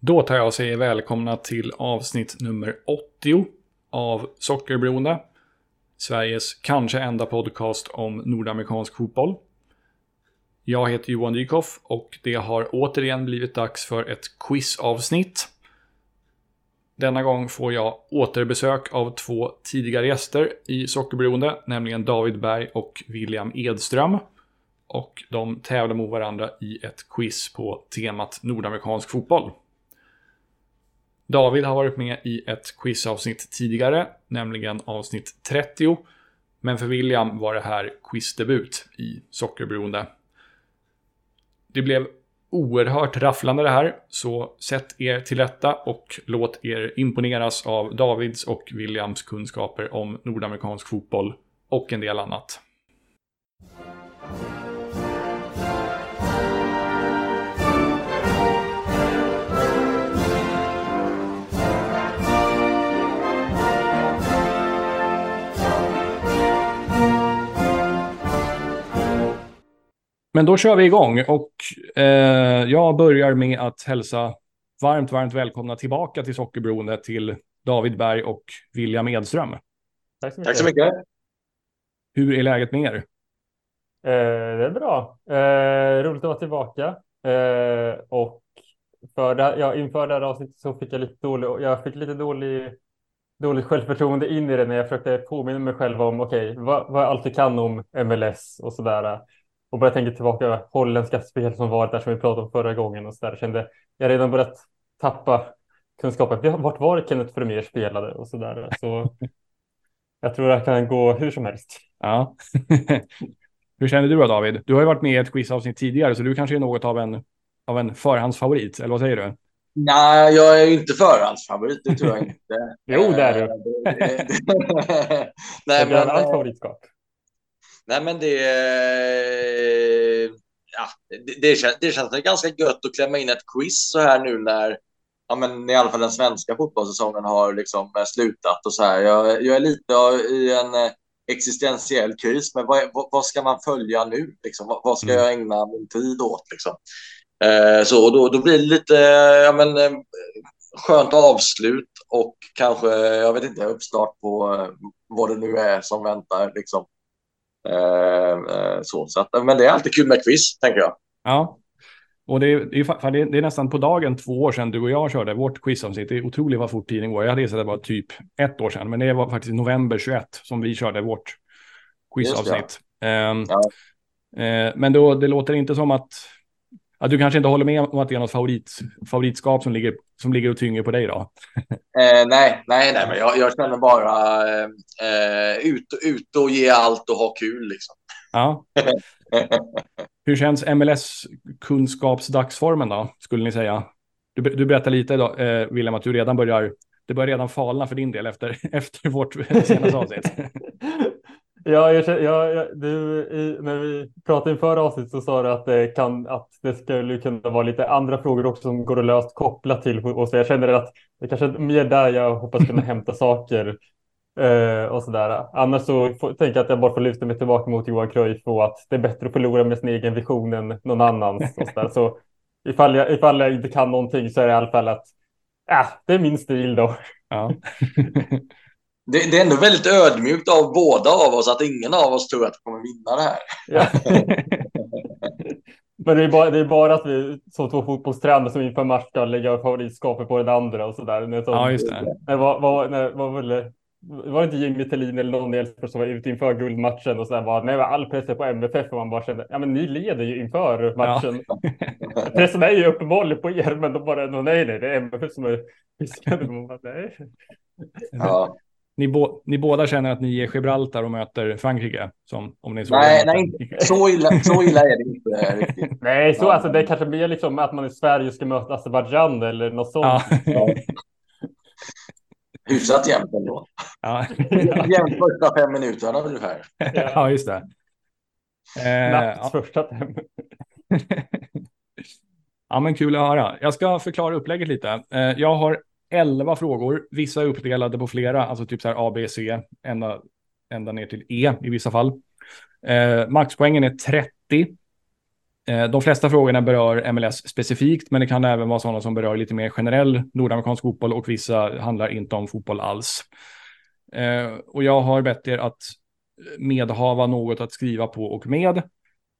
Då tar jag och säger välkomna till avsnitt nummer 80 av Sockerberoende. Sveriges kanske enda podcast om nordamerikansk fotboll. Jag heter Johan Dykhoff och det har återigen blivit dags för ett quizavsnitt. Denna gång får jag återbesök av två tidigare gäster i Sockerberoende, nämligen David Berg och William Edström. Och de tävlar mot varandra i ett quiz på temat nordamerikansk fotboll. David har varit med i ett quizavsnitt tidigare, nämligen avsnitt 30. Men för William var det här quizdebut i Sockerberoende. Det blev oerhört rafflande det här, så sätt er till rätta och låt er imponeras av Davids och Williams kunskaper om nordamerikansk fotboll och en del annat. Men då kör vi igång och eh, jag börjar med att hälsa varmt, varmt välkomna tillbaka till Sockerberoende till David Berg och William Edström. Tack så mycket. Tack så mycket. Hur är läget med er? Eh, det är bra. Eh, roligt att vara tillbaka. Eh, och för det, ja, inför det här avsnittet så fick jag lite dålig, jag fick lite dålig, dåligt självförtroende in i det när jag försökte påminna mig själv om okej, okay, vad, vad jag alltid kan om MLS och sådär. Och började tänka tillbaka holländska spel som varit där som vi pratade om förra gången och så där. Kände jag redan börjat tappa kunskapen. Vart var det Kenneth Vermeer spelade och så där. Så jag tror det kan gå hur som helst. Ja. hur känner du då David? Du har ju varit med i ett quizavsnitt tidigare så du kanske är något av en, av en förhandsfavorit, eller vad säger du? Nej, jag är ju inte förhandsfavorit, det tror jag inte. jo, det är du. Nej, men... Allt favoritskap. Nej, men det, ja, det, det, känns, det känns ganska gött att klämma in ett quiz så här nu när ja, men i alla fall den svenska fotbollssäsongen har liksom slutat och så här. Jag, jag är lite i en existentiell kris, men vad, vad ska man följa nu? Liksom? Vad, vad ska jag ägna min tid åt? Liksom? Eh, så då, då blir det lite ja, men, eh, skönt avslut och kanske, jag vet inte, uppstart på eh, vad det nu är som väntar. Liksom. Eh, så, så att, men det är alltid kul med quiz, tänker jag. Ja, och det är, det, är, det är nästan på dagen två år sedan du och jag körde vårt quizavsnitt. Det är otroligt vad fort tiden går. Jag hade gissat att det var typ ett år sedan, men det var faktiskt november 21 som vi körde vårt quizavsnitt. Um, ja. uh, men då, det låter inte som att, att du kanske inte håller med om att det är något favorit, favoritskap som ligger, som ligger och tynger på dig då? Eh, nej, nej, nej, men jag, jag känner bara eh, ut, ut och ge allt och ha kul liksom. Ja. Hur känns MLS-kunskapsdagsformen då, skulle ni säga? Du, du berättar lite då, eh, William, att du redan börjar, det börjar redan falna för din del efter, efter vårt senaste avsnitt. Ja, jag, jag, du, i, när vi pratade inför avsnittet så sa du att det, kan, att det skulle kunna vara lite andra frågor också som går att löst koppla till. Och så jag känner att det kanske är mer där jag hoppas kunna hämta saker eh, och sådär. Annars så får, tänker jag att jag bara får lyfta mig tillbaka mot Johan Cruyff och att det är bättre att förlora med sin egen vision än någon annans. Och så, där. så ifall jag, ifall jag inte kan någonting så är det i alla fall att äh, det är min stil då. Ja. det, det, är ändå väldigt ödmjukt av båda av oss att ingen av oss tror att vi kommer vinna det här. Ja. Men det är, bara, det är bara att vi som två fotbollstränare som inför match ska lägga favoritskapet på den andra och sådär. Ja, just det. det var, var, nej, var, väl, var det inte Jimmy Thelin eller någon i Elfsborg som var ute inför guldmatchen och så bara, nej, all press är på MFF och man bara kände, ja men ni leder ju inför matchen. Ja. Pressen är ju uppenbarligen på er, men de bara, nej, nej, det är MFF som är piskade. Nej. Ja ni, bo, ni båda känner att ni är Gibraltar och möter Frankrike? Som, om ni så nej, nej, så illa, så illa är det inte riktigt. Nej, så, ja. alltså, det kanske blir liksom att man i Sverige ska möta Azerbajdzjan eller något sånt. Ja. Hyfsat jämnt ändå. Ja. jämnt första fem minuterna ungefär. Ja, ja just det. Eh, ja. första fem. ja, men kul att höra. Jag ska förklara upplägget lite. Eh, jag har 11 frågor. Vissa är uppdelade på flera, alltså typ så här A, B, C, ända, ända ner till E i vissa fall. Eh, maxpoängen är 30. Eh, De flesta frågorna berör MLS specifikt, men det kan även vara sådana som berör lite mer generell nordamerikansk fotboll och vissa handlar inte om fotboll alls. Eh, Och jag har bett er att medhava något att skriva på och med.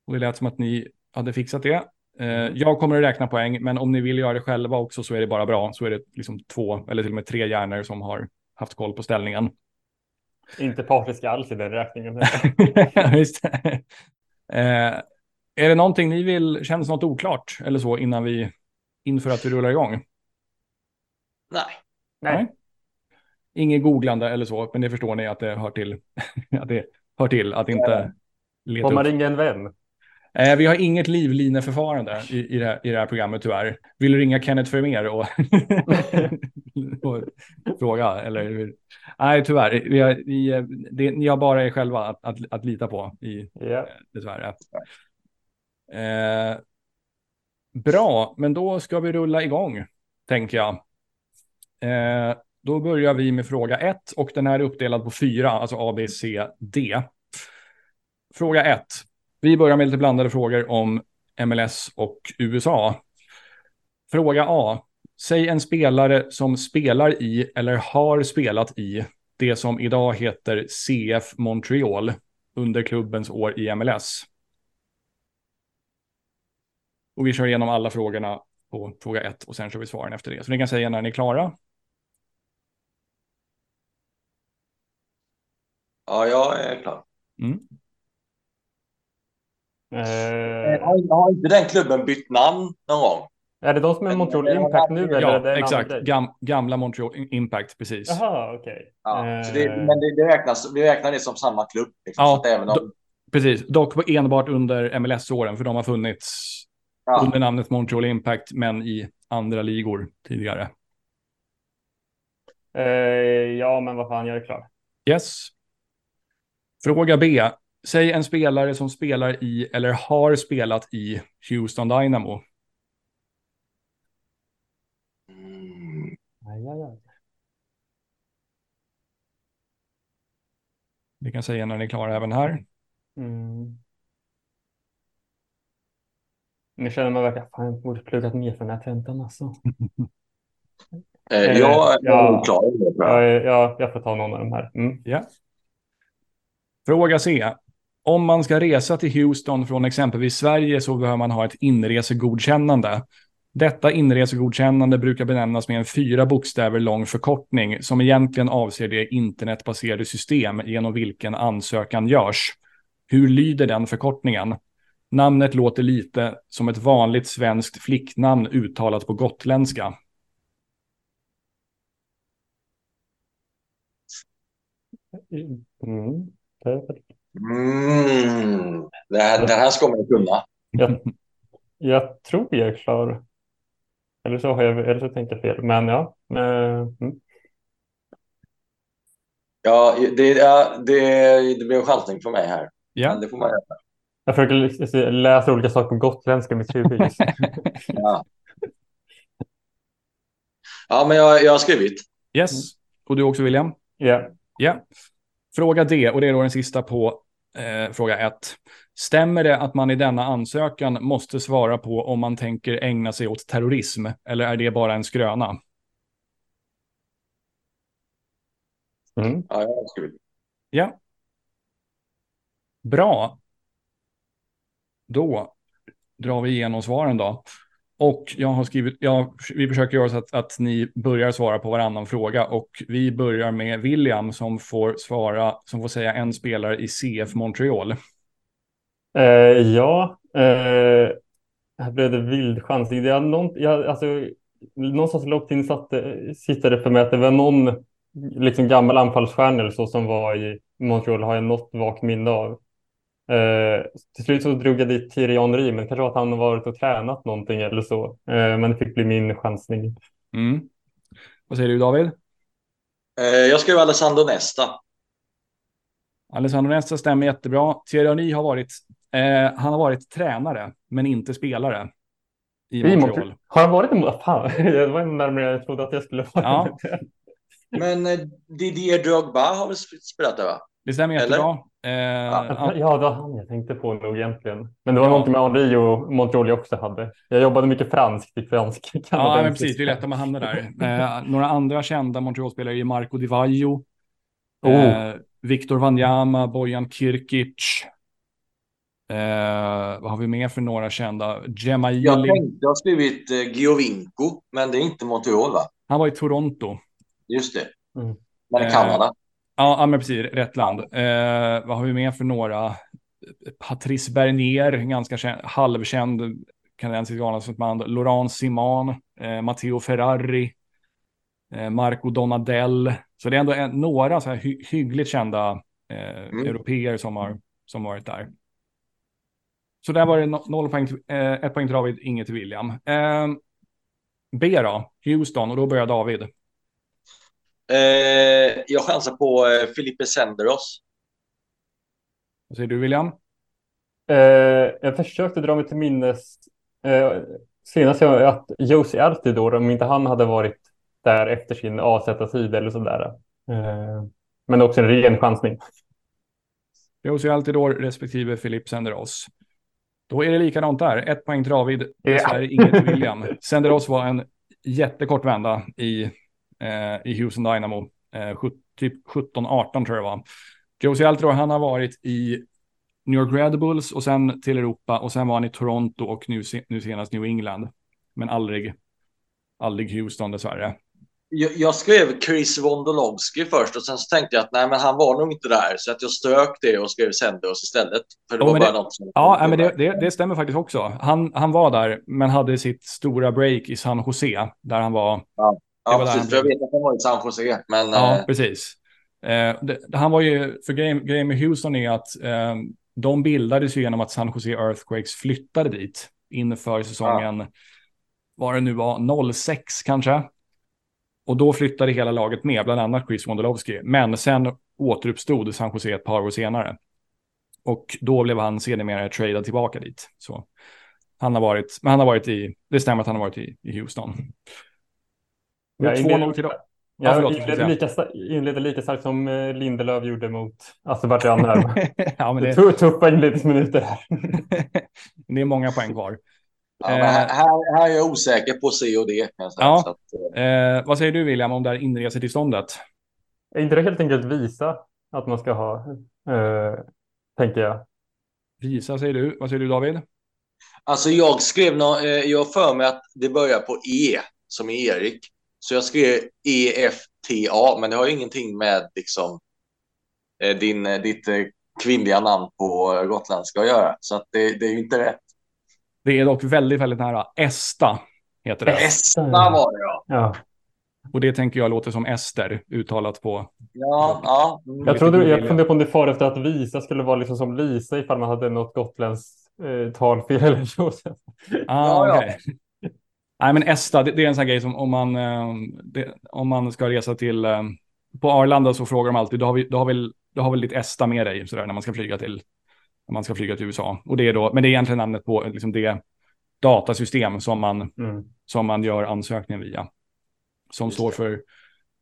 Och det lät som att ni hade fixat det. Eh, Jag kommer att räkna poäng, men om ni vill göra det själva också så är det bara bra. Så är det liksom två eller till och med tre hjärnor som har haft koll på ställningen. Inte partiska alls i den räkningen. Just det. Eh, är det någonting ni vill, känns något oklart eller så innan vi, inför att vi rullar igång? Nej. Nej. Inget googlande eller så, men det förstår ni att det hör till. att det hör till att inte leta Får man upp. ringa en vän? Eh, vi har inget livlineförfarande i, i, det här, i det här programmet tyvärr. Vill du ringa Kenneth Vermeer och, och fråga? Eller hur? Nej, tyvärr. Vi har, vi, det, ni har bara er själva att, att, att lita på i, Ja. dessvärre. Eh, bra, men då ska vi rulla igång, tänker jag. Eh, då börjar vi med fråga 1 och den här är uppdelad på fyra, alltså A, B, C, D. Fråga 1. Vi börjar med lite blandade frågor om MLS och USA. Fråga A. Säg en spelare som spelar i eller har spelat i det som idag heter CF Montreal under klubbens år i MLS. Och vi kör igenom alla frågorna på fråga 1 och sen kör vi svaren efter det. Så ni kan säga när ni är klara. Ja, jag är klar. Mm. Eh, Har, har inte den klubben bytt namn någon gång? är det de som är Montreal Impact nu? Eller är Ja, det en exakt. Gam, gamla Montreal Impact, precis. Jaha, okej. Ja, så det, Eh, men det, det räknas, vi räknar det som samma klubb. Liksom, Ja, så att även om, Precis, dock enbart under MLS-åren, för de har funnits ja, under namnet Montreal Impact, men i andra ligor tidigare. eh, ja, men vad fan, jag är klar. Yes. Fråga B. Säg en spelare som spelar i eller har spelat i Houston Dynamo. Mm, Aj, aj, aj. Ni kan säga när ni är klara även här. Mm. Nu känner man verkligen, fan, jag borde pluggat mer för den här tentan alltså. eh, Eh, jag är ja. klar jag. Ja, ja, jag får ta någon av de här. Mm. Ja. Fråga C. Om man ska resa till Houston från exempelvis Sverige så behöver man ha ett inresegodkännande. Detta inresegodkännande brukar benämnas med en fyra bokstäver lång förkortning som egentligen avser det internetbaserade system genom vilken ansökan görs. Hur lyder den förkortningen? Namnet låter lite som ett vanligt svenskt flicknamn uttalat på gotländska. Mm. Det- Mm, det här, den här ska man kunna. Jag, jag tror jag är klar. Eller så, har jag, eller så tänkte jag fel. Men ja. Eh, mm. Ja, det, ja, det, det blir en chansning för mig här. Men Ja, det får man göra. Jag försöker läsa olika saker på gotländska i mitt huvud. Ja, ja men jag, jag har skrivit. yes. Och du också William? Ja. Ja. Fråga D, och det är då den sista på eh, fråga 1. Stämmer det att man i denna ansökan måste svara på om man tänker ägna sig åt terrorism, eller är det bara en skröna? Mm. Ja, jag har skrivit. Ja. Bra. Då drar vi igenom svaren då. Och jag har skrivit, ja, vi försöker göra så att, att ni börjar svara på varannan fråga och vi börjar med William som får svara, som får säga en spelare i CF Montreal. Eh, ja. Eh, här blev det vild chansning. Det är någon, jag, alltså, någonstans långt insatt eh, sitter det för mig att det var någon liksom gammal anfallsstjärna eller så som var i Montreal har jag något vagt minne av. Eh, till slut så drog jag dit Thierry Henry, men kanske att han har varit och tränat någonting eller så. Eh, men det fick bli min chansning. Mm. Vad säger du David? Eh, jag skrev Alessandro Nesta. Alessandro Nesta stämmer jättebra. Thierry Henry har varit, eh, han har varit tränare, men inte spelare i I Montreal. Har han varit Montreal? Fan, det var närmare jag trodde att jag skulle vara. Ja. Men eh, Didier Drogba har väl sp- spelat där va? Det stämmer Eller? jättebra. Eh, Ja, ja, det var han jag tänkte på nog egentligen. Men det var Ja. någonting med Henri och Montreal jag också hade. Jag jobbade mycket franskt i fransk ja, men precis. Det är lätt om man hamnar där. Eh, några andra kända Montreal-spelare är Marco Di Vaio, Oh. eh, Victor Wanyama, Bojan Kirkic. Eh, vad har vi mer för några kända? Jag Gemaili. tänkte jag har skrivit eh, Giovinco, men det är inte Montreal va? Han var i Toronto. Just det. Mm. Men i Eh, Kanada. Ja, men precis. Rätt land. Eh, vad har vi mer för några? Patrice Bernier, ganska känd, halvkänd kanadensisk galandsman. Laurent Simon, eh, Matteo Ferrari, eh, Marco Donadell. Så det är ändå en, några så här hy hyggligt kända eh, Mm. europeer som har, som varit där. Så där var det no noll poäng, eh, ett poäng till David, inget till William. Eh, B då, Houston, och då börjar David. Eh, jag chansar på eh, Felipe Senderos. Vad säger du William? Eh, jag försökte dra mig till minnes eh, senast jag, att Josie Altidor, om inte han hade varit där efter sin AZ-tid eller sådär. Eh, men också en ren chansning. Josie Altidor respektive Filip Senderos. Då är det likadant där. Ett poäng till David, Ja. dessvärre inget till William. Senderos var en jättekort vända i, i Houston Dynamo. Eh, typ 17-18 tror jag det var. Josie Altidor, han har varit i New York Red Bulls och sen till Europa och sen var han i Toronto och nu, nu senast New England. Men aldrig, aldrig Houston dessvärre. Jag, jag skrev Chris Wondolowski först och sen så tänkte jag att nej, men han var nog inte där. Så att jag strök det och skrev Senderos istället. För det Jo, var bara det- något som... Ja, nej, men det, det, det stämmer faktiskt också. Han, han var där, men hade sitt stora break i San Jose, där han var Ja, där precis. För jag vet att han var i San Jose. Men Ja, eh, precis. Eh, det, han var ju, för grejen, grejen med Houston är att eh, de bildades ju genom att San Jose Earthquakes flyttade dit inför säsongen, vad det nu var, 06 kanske. Och då flyttade hela laget med, bland annat Chris Wondolowski. Men sen återuppstod San Jose ett par år senare. Och då blev han sedermera tradad tillbaka dit. Så han har varit, men han har varit i, det stämmer att han har varit i, i Houston. Jag 2-0 till dem. Ja, Jag förlåt, inleder Christian. lika, sta- inleder lika starkt som eh, Lindelöf gjorde mot Azerbajdzjan ja, men Det är tuffa inledningsminuter här. det är många poäng kvar. ja, här, här, här är jag osäker på C och D. Ja. Så att, eh, Eh, vad säger du William om det här inresetillståndet? Är inte det helt enkelt visa att man ska ha, eh, tänker jag. Visa säger du. Vad säger du David? Alltså jag skrev nå, eh, jag har för mig att det börjar på E som är Erik. Så jag skrev EFTA, men det har ju ingenting med liksom eh, din, eh, ditt eh, kvinnliga namn på gotländska att göra. Så att det, det är ju inte rätt. Det är dock väldigt, väldigt nära. Esta heter det. Esta var det ja. Ja. Och det tänker jag låter som Ester uttalat på. Ja, ja. Mm. Jag, trodde, jag funderade på om det far efter att visa skulle vara liksom som Lisa ifall man hade något gotländskt eh, talfel eller så. Ah, Ja, ja. Nej, men Esta, det, det är en sån grej som om man, eh, det, om man ska resa till, eh, på Arlanda så frågar de alltid, du har, vi, du har, väl, du har väl ditt Esta med dig sådär, när man ska flyga till, när man ska flyga till USA. Och det är då, men det är egentligen namnet på liksom det datasystem som man, Mm. som man gör ansökningen via. Som Just står för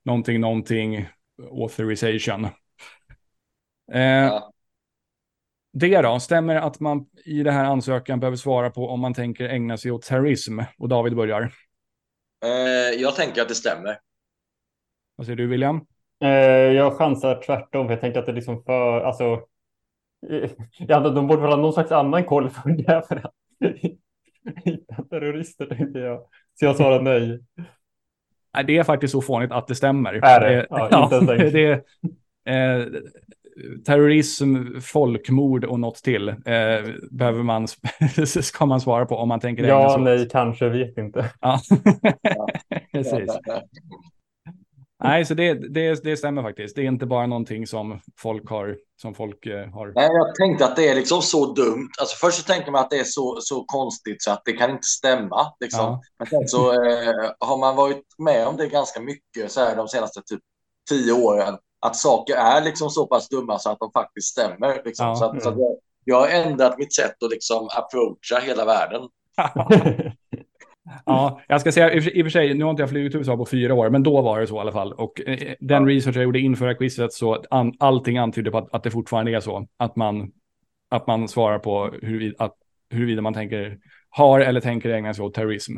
någonting, någonting authorization. Eh, Ja. Det då, stämmer att man i det här ansökan behöver svara på om man tänker ägna sig åt terrorism? Och David börjar. Eh, jag tänker att det stämmer. Vad säger du William? Eh, jag chansar tvärtom. för Jag tänker att det är liksom för, alltså. eh, Ja, de borde väl ha någon slags annan koll för det. För att hitta terrorister tänkte jag. Så jag svarar nej. Det är faktiskt så fånigt att det stämmer. Är det? Ja, inte ens enkelt. det är, eh, terrorism, folkmord och något till eh, behöver man, ska man svara på om man tänker Ja, åt. nej, kanske, vet inte. Ja. Precis. Nej, så det, det, det stämmer faktiskt. Det är inte bara någonting som folk har, som folk eh, har. Nej, jag tänkte att det är liksom så dumt. Alltså först så tänker man att det är så, så konstigt så att det kan inte stämma. Liksom. Ja. Men sen så eh, har man varit med om det ganska mycket så här de senaste typ tio åren. Att saker är liksom så pass dumma så att de faktiskt stämmer. Liksom. Ja. Så att, så att Mm. jag, jag har ändrat mitt sätt att liksom approacha hela världen. Ja, jag ska säga, i och för- sig, nu har inte jag flugit USA på fyra år, men då var det så i alla fall. Och eh, den research jag gjorde inför quizet, så an, allting antyder på att, att det fortfarande är så. Att man, att man svarar på huruvida, att, huruvida man tänker, har eller tänker ägna sig åt terrorism.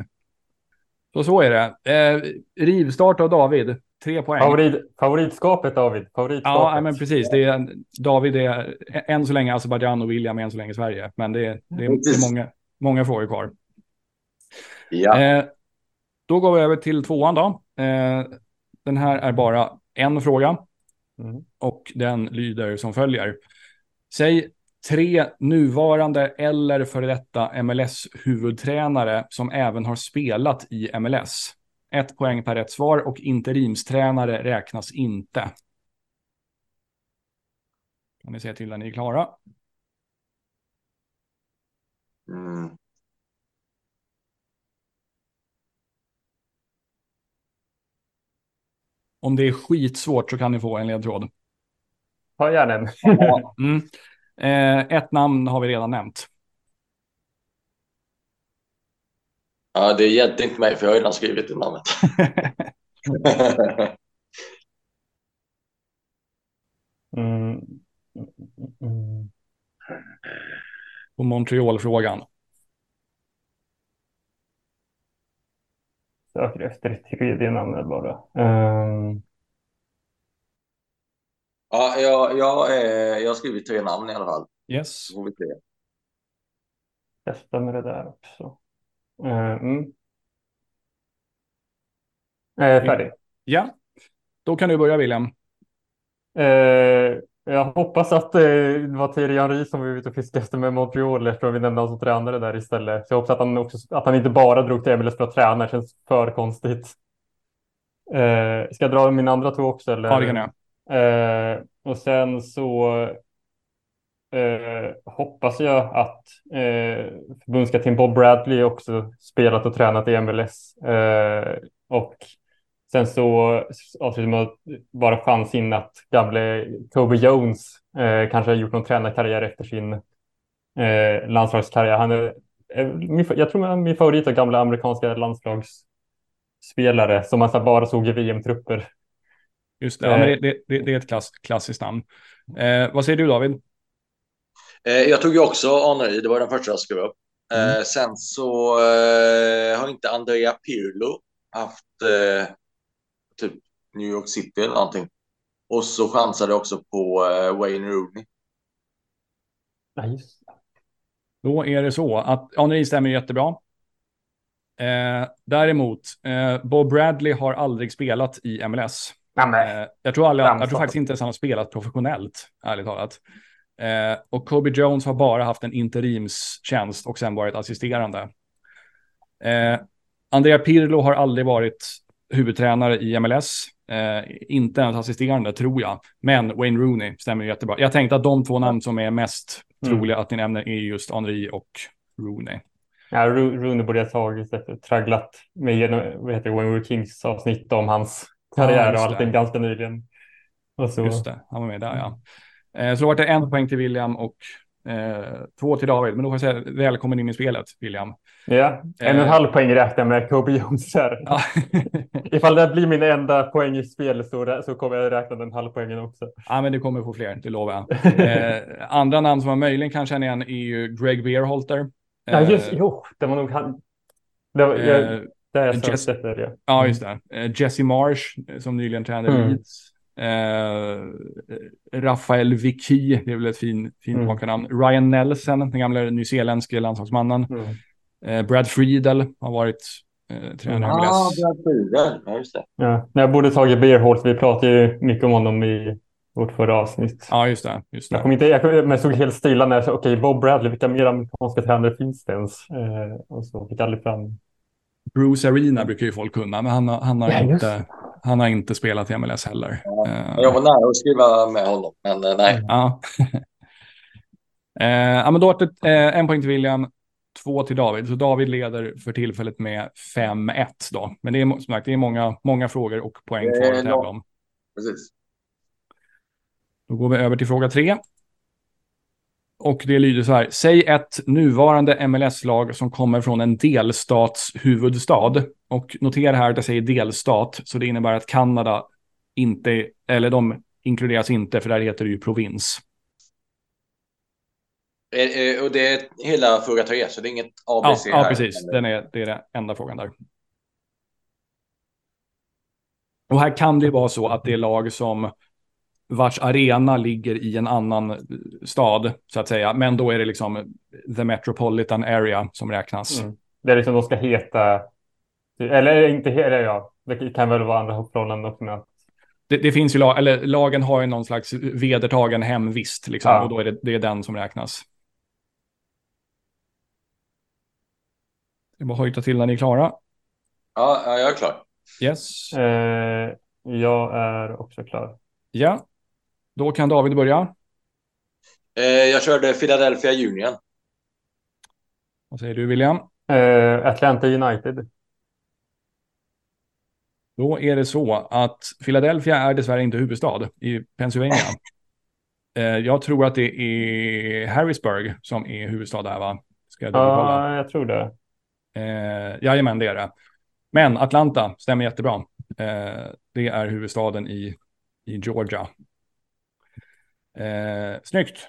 Så så är det. Eh, rivstart av David, tre poäng. Favorit, favoritskapet David, favoritskapet. Ja, men precis. Det är, David är än så länge Azerbajdzjan och William är än så länge Sverige. Men det, är- det, är, det är många, många frågor kvar. Ja. Eh, då går vi över till tvåan då. Eh, den här är bara en fråga Mm. och den lyder som följer. Säg tre nuvarande eller före detta MLS-huvudtränare som även har spelat i MLS. Ett poäng per rätt svar och interimstränare räknas inte. Kan ni säga till när ni är klara? Mm. Om det är skitsvårt så kan ni få en ledtråd. Ta gärna en. Mm. Eh, ett namn har vi redan nämnt. Ja, det hjälpte inte mig för jag har redan skrivit det namnet. Mm. Mm. På Montreal-frågan. Söker efter ett tredje namn bara. Um, ja, jag, jag, eh, jag har skrivit tre namn i alla fall. Yes. Testa med det där också. Eh, Mm. Eh, färdig. Ja. Då kan du börja William. Eh, jag hoppas att eh, det var Thierry Henry som vi var ute och fiskade efter med Montreal eftersom vi nämnde honom som tränare där istället. Så jag hoppas att han, också, att han inte bara drog till MLS för att träna. Det känns för konstigt. Eh, ska jag dra min andra två också? Eller? Ja, det kan jag. Eh, och sen så eh, hoppas jag att eh, förbundskapten Bob Bradley också spelat och tränat i MLS. Eh, och sen så avslutar att bara chans in att gamle Kobe Jones eh, kanske har gjort någon tränarkarriär efter sin eh, landslagskarriär. Han är, eh, jag tror han är min favorit av gamla amerikanska landslagsspelare som man så bara såg i VM-trupper. Just det, ja, men det, det, det, det är ett klass, klassiskt namn. Eh, vad säger du David? Eh, jag tog ju också Henry, det var den första jag skrev upp. Eh, Mm. sen så eh, har inte Andrea Pirlo haft eh, typ New York City eller någonting. Och så chansade jag också på eh, Wayne Rooney. Det. Då är det så att Henri stämmer jättebra. Eh, däremot, eh, Bob Bradley har aldrig spelat i MLS. Eh, jag, tror aldrig, jag tror faktiskt inte ens han har spelat professionellt, ärligt talat. Eh, och Kobe Jones har bara haft en interimstjänst och sen varit assisterande. Eh, Andrea Pirlo har aldrig varit huvudtränare i MLS. Eh, inte ens assisterande, tror jag. Men Wayne Rooney stämmer jättebra. Jag tänkte att de två namn som är mest Mm. troliga att ni nämner är just Henri och Rooney. Ja, Ro- Rooney borde jag tagit efter tragglat med genom, vad heter Were Kings avsnitt om hans karriär och just allting ganska nyligen. Och så, Just det, han var med där ja. Eh, så då var det en poäng till William och eh, två till David. Men då får jag säga välkommen in i spelet, William. Ja, en och en Eh. halv poäng räknar med Kobe Jones här. Ja. Ifall det blir min enda poäng i spelet så, så kommer jag räkna den halvpoängen också. ja, men du kommer få fler, det lovar jag. Eh, andra namn som man möjligen kan känna igen är ju Greg Beerholter. Ja, just Eh, jo, det var nog han. Det, var, jag, eh, det är jag Jess- det. Ja, just det. Jesse Marsh, som nyligen tränade Mm. Leeds. Eh, Rafael Vicky, det är väl ett fin, fint Mm. makarnamn. Ryan Nelson, den gamla nyzeeländske landslagsmannen. Mm. Eh, Brad Friedel har varit eh, tränare i Ah, MLS. Brad Friedel. Ja, just det. Ja, jag borde tagit Beerholt. Vi pratade ju mycket om honom i vårt förra avsnitt. Ja, just det. Just Jag, det. kom inte, jag, kom, men jag såg helt stilla när jag sa okej, Bob Bradley, vilka mer amerikanska tränare finns det ens? Eh, och så fick jag aldrig fram. Bruce Arena brukar ju folk kunna, men han, har- han, har, Ja, just inte, han har inte spelat i MLS heller. Ja. Jag var nära att skriva med honom, men eh, nej. Ja. eh, ja, men då var det eh, en poäng till William, två till David. Så David leder för tillfället med 5-1 då. Men det är som sagt, det är många, många frågor och poäng kvar att tävla om. Precis. Då går vi över till fråga tre. Och det lyder så här. Säg ett nuvarande MLS-lag som kommer från en delstats huvudstad. Och notera här att jag säger delstat, så det innebär att Kanada inte, eller de inkluderas inte, för där heter det ju provins. Eh, eh, Och det är hela fråga tre, så det är inget ABC Ja, ja precis. Den är, det är den enda frågan där. Och här kan det ju vara så att det är lag som vars arena ligger i en annan stad, så att säga. Men då är det liksom the metropolitan area som räknas. Mm. Det är liksom de ska heta, eller inte hela, ja, det kan väl vara andra förhållanden också med Det, det finns ju lag, eller lagen har ju någon slags vedertagen hemvist, liksom, Ja. och då är det, det är den som räknas. Det är bara att hojta till när ni är klara. Ja, ja, jag är klar. Yes. eh, jag är också klar. Ja. Då kan David börja. Eh, Jag körde Philadelphia Union. Vad säger du William? Eh, Atlanta United. Då är det så att Philadelphia är dessvärre inte huvudstad i Pennsylvania. Eh, Jag tror att det är Harrisburg som är huvudstad där, va? Ska jag? Ja, jag tror det. Eh, jajamän, det är det. Men Atlanta stämmer jättebra. Eh, det är huvudstaden i, i Georgia. Eh, snyggt.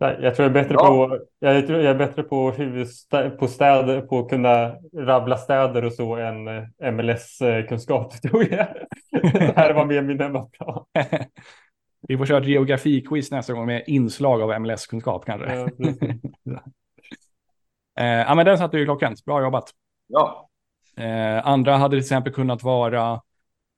Nej, Jag tror jag är bättre Bra. på, jag tror jag är bättre på huvudstä, på städer, på att kunna rabbla städer och så än eh, MLS-kunskap tror jag. Det här var mer min hemmaplan. Vi får köra ett geografiquiz nästa gång med inslag av MLS-kunskap kanske. Ja. Eh, ja, men den satte ju klockrent. Bra jobbat. Ja, Eh, andra hade till exempel kunnat vara...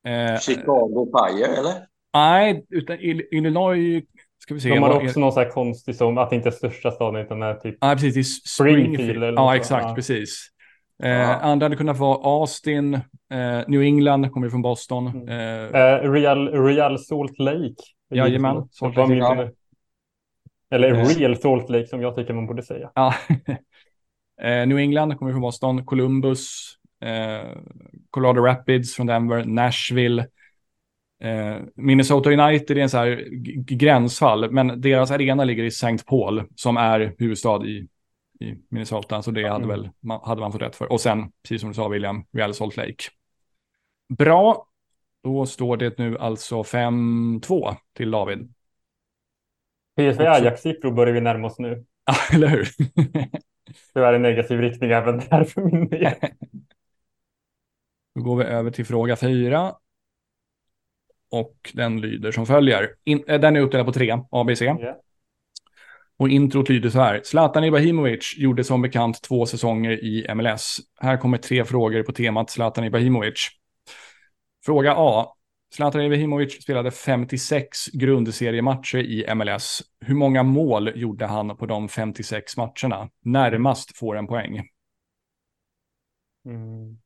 Eh, Chicago Fire, eller? nej, utan Ill- Illinois... Ska vi se. De har är- också någon så här konstig som att det inte är största staden utan är typ Ja, precis. Det är Springfield Springfield. eller Ja, exakt. Ja. Precis. Eh, Ja. Andra hade kunnat vara Austin, eh, New England, kommer ju från Boston. Mm. Eh, eh, Real, Real Salt Lake. Jajamän, Salt Salt Lake. Min, eller Eh. Real Salt Lake som jag tycker man borde säga. ja. eh, New England kommer ju från Boston. Columbus, eh, Colorado Rapids från Denver, Nashville. Eh, Minnesota United är en så här gränsfall, men deras arena ligger i St. Paul som är huvudstad i, i Minnesota, så det hade, Mm. väl, man, hade man fått rätt för. Och sen, precis som du sa William, Real Salt Lake. Bra, då står det nu alltså 5-2 till David. PSV. Ajax-siffror börjar vi närma oss nu. Ja, eller hur? Tyvärr i negativ riktning även där för min del. Då går vi över till fråga fyra. Och den lyder som följer. In, eh, den är uppdelad på tre, ABC. Ja. Och introt lyder så här. Zlatan Ibrahimovic gjorde som bekant två säsonger i MLS. Här kommer tre frågor på temat Zlatan Ibrahimovic. Fråga A. Zlatan Ibrahimovic spelade 56 grundseriematcher i MLS. Hur många mål gjorde han på de 56 matcherna? Närmast får en poäng. Mm.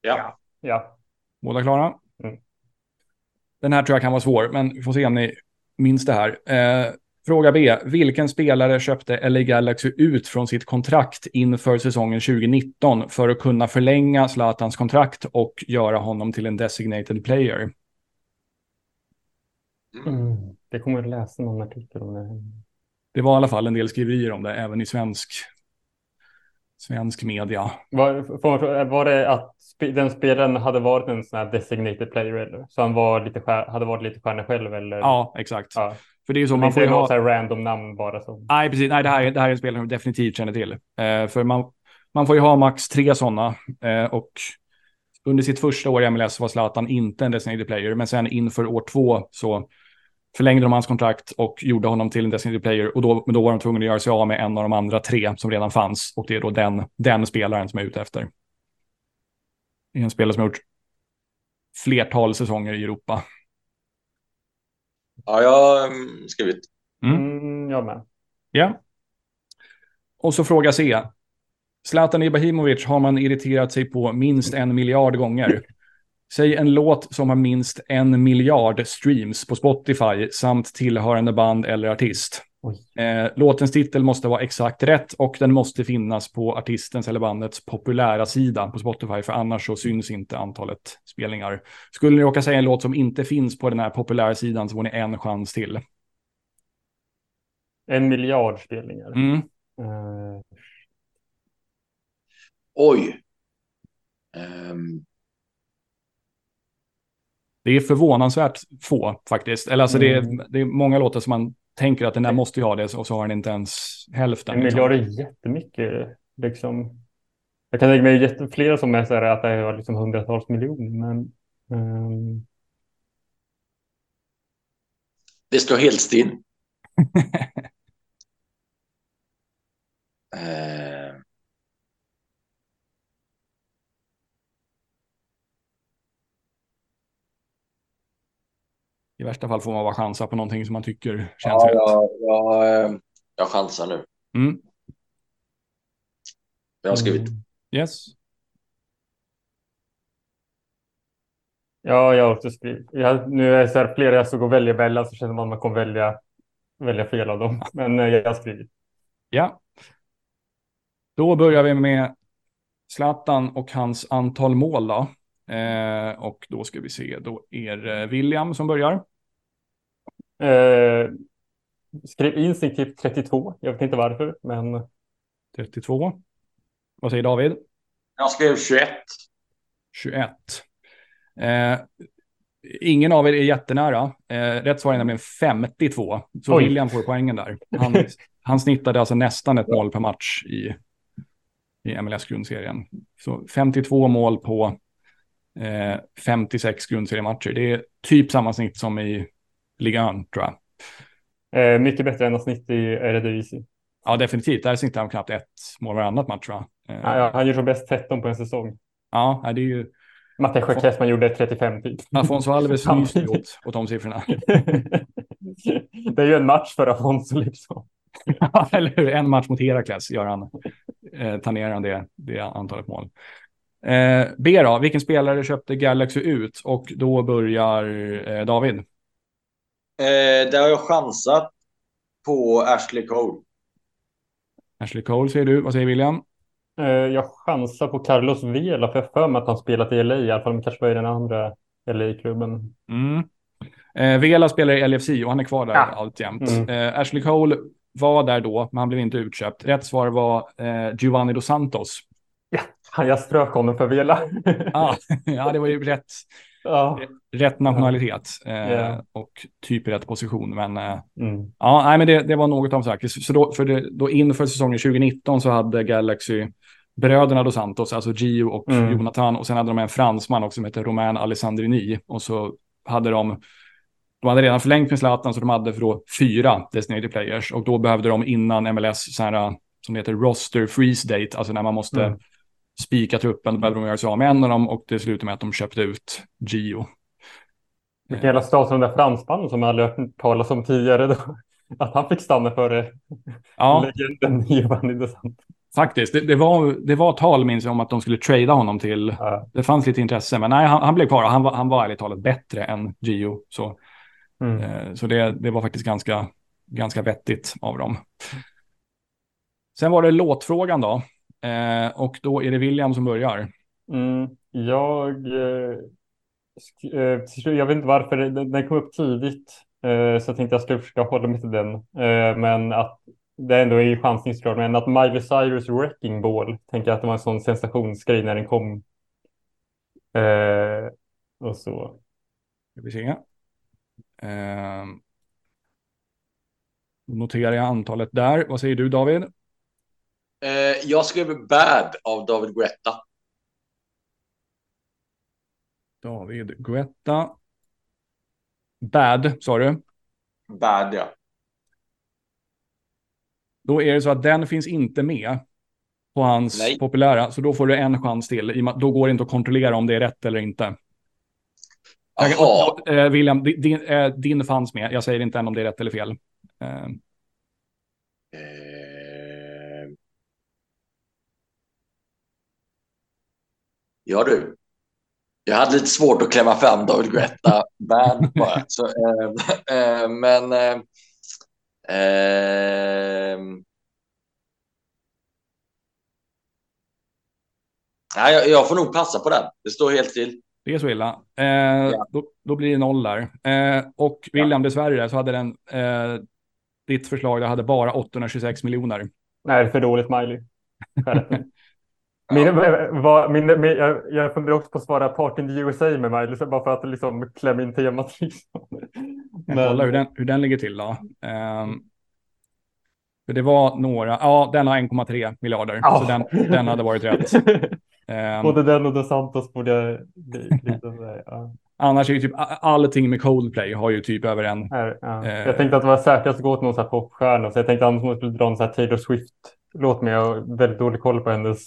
Ja. Ja. Båda klara? Mm. Den här tror jag kan vara svår, men vi får se om ni minns det här. Eh, fråga B. Vilken spelare köpte LA Galaxy ut från sitt kontrakt inför säsongen 2019 för att kunna förlänga Zlatans kontrakt och göra honom till en designated player? Mm. Det kommer att läsa någon artikel om det. Det var i alla fall en del skriverier om det, även i svensk, svensk media. Var, för, var det att den spelaren hade varit en sån här designated player eller? Så han var lite hade varit lite stjärna själv eller? Ja, exakt. ja. För det är ju så, Man får ju ha... så random namn bara som. Nej, precis. Nej, det här, är- det här är en spelare som definitivt känner till. Eh, för man, man får ju ha max tre sådana. Eh, och under sitt första år i MLS var Zlatan inte en designated player. Men sen inför år två så förlängde de hans kontrakt och gjorde honom till en designated player. Och då, men då var de tvungna att göra sig av med en av de andra tre som redan fanns. Och det är då den, den spelaren som är ute efter. Det är en spelare som har gjort flertal säsonger i Europa. Ja, jag har mm, skrivit. Mm. Mm, jag med. Ja. Och så fråga C. Zlatan Ibrahimovic har man irriterat sig på minst en miljard gånger. Säg en låt som har minst en miljard streams på Spotify samt tillhörande band eller artist. Eh, låtens titel måste vara exakt rätt och den måste finnas på artistens eller bandets populära sida på Spotify för annars så syns inte antalet spelningar. Skulle ni råka säga en låt som inte finns på den här populära sidan så får ni en chans till. En miljard spelningar. Mm. Eh, Oj. Ehm, Det är förvånansvärt få faktiskt. Eller alltså det, Mm. är, det är många låtar som man tänker att den där måste ju ha det och så har den inte ens hälften. en liksom. miljard är jättemycket. Liksom. Jag kan tänka mig jätte- flera som är så här att det är liksom hundratals miljoner. Men, ehm, det står helt still. Ehm, I värsta fall får man bara chansa på någonting som man tycker känns ja, rätt. jag, jag, ehm, jag chansar nu. Mm. Jag har skrivit. mm. Yes. Ja, jag har också skrivit. Jag, nu är det så här, flera jag såg och välja välja så känner man att man kommer välja, välja fel av dem. Men eh, jag har skrivit. Ja. Då börjar vi med Zlatan och hans antal mål då. Eh, och då ska vi se, då är det William som börjar. Eh, skrev instinktivt 32. Jag vet inte varför, men 32. Vad säger David? Jag skrev 21. 21. Eh, ingen av er är jättenära. Eh, rätt svar är nämligen 52. Så Oj. William får poängen där. Han, han snittade alltså nästan ett mål per match i, i MLS-grundserien. Så 52 mål på eh, 56 grundseriematcher. Det är typ samma snitt som i ligan, tror jag. eh, mycket bättre än att snitt i Eredivisie. Ja, definitivt. Där snittar han knappt ett mål varannat match, va? Eh, Ja, han gör som bäst 13 på en säsong. ja, det är ju... Matteo Kessman gjorde 35 typ. Afonso Alves ju åt, åt de siffrorna. det är ju en match för Afonso liksom. Ja, eller hur? En match mot Herakles gör han, eh, tangerar han det, det antalet mål. Eh, B då, vilken spelare köpte Galaxy ut? Och då börjar eh, David. Eh, där har jag chansat på Ashley Cole. Ashley Cole säger du, vad säger William? Eh, jag chansar på Carlos Vela för jag för mig att han spelat i LA i alla fall, men kanske var i den andra LA-klubben. Mm. Eh, Vela spelar i LFC och han är kvar där Ja. alltjämt. Mm. Eh, Ashley Cole var där då, men han blev inte utköpt. Rätt svar var eh, Giovanni Dos Santos. Han, jag strök honom för Vela. Ah, ja, det var ju rätt, ja. rätt nationalitet eh, och typ i rätt position. Men eh, Mm. Ja, nej, men det, det var något av sagt. Så då, för det, då inför säsongen 2019 så hade Galaxy bröderna Dos Santos, alltså Gio och Mm. Jonathan. Och sen hade de en fransman också som heter Romain Alessandrini. Och så hade de, de hade redan förlängt med Zlatan så de hade för då fyra designated players. Och då behövde de innan MLS, så här, som heter roster freeze date, alltså när man måste Mm. Spika truppen, då behövde de göra sig av med en av dem. Och det slutade med att de köpte ut Gio. Vilken jävla stas den där fransmannen som jag aldrig hört talas om tidigare. Då. Att han fick stanna före Ja. legenden Dos Santos. Faktiskt, det, det, var, det var tal minns jag om att de skulle trada honom till, Ja. det fanns lite intresse, men nej, han, han blev kvar han var, han var ärligt talat bättre än Gio. Så, Mm. eh, så det, det var faktiskt ganska, ganska vettigt av dem. Sen var det låtfrågan då, eh, och då är det William som börjar. Mm. Jag, eh, eh, jag vet inte varför, den, den kom upp tidigt. Eh, så jag tänkte jag skulle försöka hålla mig till den. Eh, men att det ändå är ju chansningsgrad. Men att Miley Cyrus Wrecking Ball, tänker jag att det var en sån sensationsgrej när den kom. Eh, och så. Ska vi se. Då noterar jag antalet där. Vad säger du David? Eh, jag skrev Bad av David Guetta. David Guetta. Bad, sa du? Bad, ja. Då är det så att den finns inte med på hans Nej. populära, så då får du en chans till. Då går det inte att kontrollera om det är rätt eller inte. Jag- eh, William, di- din, eh, din fanns med. Jag säger inte än om det är rätt eller fel. Eh, Eh... Ja du. Jag hade lite svårt att klämma fram David Guetta band bara. Så, eh, eh, men eh, nej, jag, jag får nog passa på den. Det står helt still. det är så illa. Eh, då, då blir det noll där. Eh, och William, dessvärre, så hade den... Eh, Ditt förslag det hade bara 826 miljoner. Nej, för dåligt Miley. Min, vad, min, min, jag, jag funderar också på att svara Part in the USA med mig, liksom, bara för att liksom klämma in temat. Liksom. Men... Hur den, hur den ligger till då. Um, för det var några, ja den har 1,3 miljarder, oh. så den, den hade varit rätt. um, Både den och Dos Santos borde ja. Annars är ju typ allting med Coldplay har ju typ över en. Här, ja. eh, jag tänkte att det var säkrast att gå till någon sån här popstjärna, så jag tänkte att man skulle dra en sån här Taylor Swift-låt med. Jag har väldigt dålig koll på hennes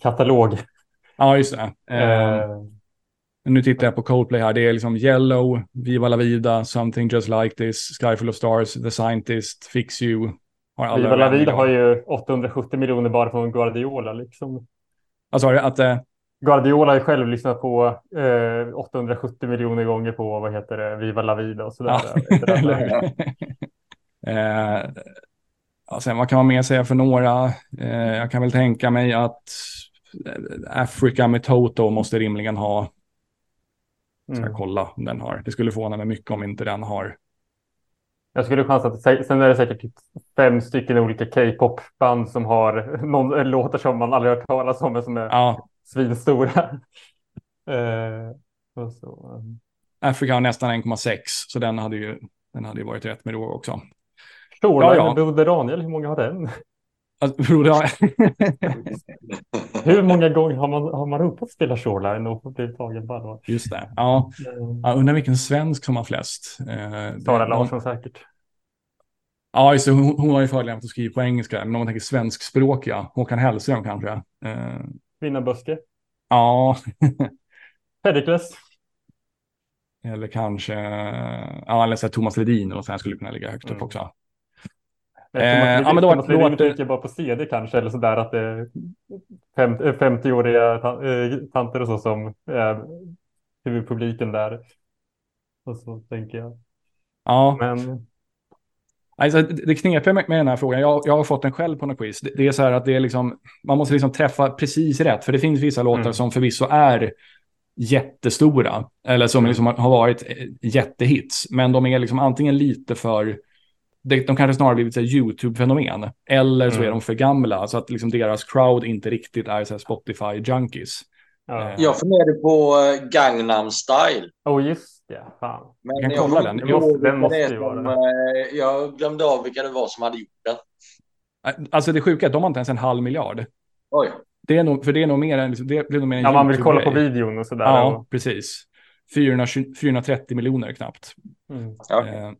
katalog. Ja, just det. Eh, nu tittar jag på Coldplay här. Det är liksom Yellow, Viva La Vida, Something Just Like This, Sky Full of Stars, The Scientist, Fix You. Har Viva La Vida har ju 870 miljoner bara från Guardiola liksom. Alltså att... Eh... Guardiola har själv lyssnat på eh, 870 miljoner gånger på vad heter det, Viva La Vida och sådär. Ja. eh, Ja, sen vad kan man mer säga för några? Eh, jag kan väl tänka mig att eh, Africa med Toto måste rimligen ha. Ska mm. kolla om den har. Det skulle förvåna mig mycket om inte den har. Jag skulle chansa att sen är det säkert typ fem stycken olika K-pop-band som har någon låtar som man aldrig hört talas om men som är ja. svinstora. eh, så, um. Afrika har nästan 1,6 så den hade ju den hade ju varit rätt med då också. Shoreline ja, ja. Broder Daniel, hur många har den? Alltså, broder... hur många gånger har man, har man ropat spela Shoreline och blivit tagen på allvar? Just det. Ja. Mm. Jag undrar vilken svensk som har flest. Eh, Sara Larsson någon... säkert. Ja, just det. Hon, hon har ju fördelen att skriva på engelska. Men om man tänker svenskspråkiga, Håkan Hellström kanske. Eh... Vinnarböske. Ja. Perikles. Eller kanske, ja, eller så Thomas Ledin och sen skulle kunna ligga högt upp mm. också. Eh, ja, men då, Thomas Ledin tänker bara på CD kanske, eller sådär att det är 50-åriga eh, tanter och så som är huvudpubliken där. Och så tänker jag. Ja. Men... Alltså, det knepiga med, med den här frågan, jag, jag har fått den själv på något quiz, det, det, är så här att det är liksom, man måste liksom träffa precis rätt, för det finns vissa låtar mm. som förvisso är jättestora, eller som liksom har varit eh, jättehits, men de är liksom antingen lite för de, kanske snarare blivit YouTube-fenomen. Eller så mm. är de för gamla, så att liksom deras crowd inte riktigt är Spotify-junkies. Ja. Jag funderade på eh, Gangnam Style. Oh, just det. Fan. Men jag kan kolla den. Just, den måste ju vara det. Eh, jag glömde av vilka det var som hade gjort den. Alltså det sjuka är att de har inte ens en halv miljard. Oj. Det är nog, för det är nog mer än, det är nog mer än Ja, man vill kolla på videon och sådär. Ja, precis. 420, 430 miljoner knappt. Mm. Ja.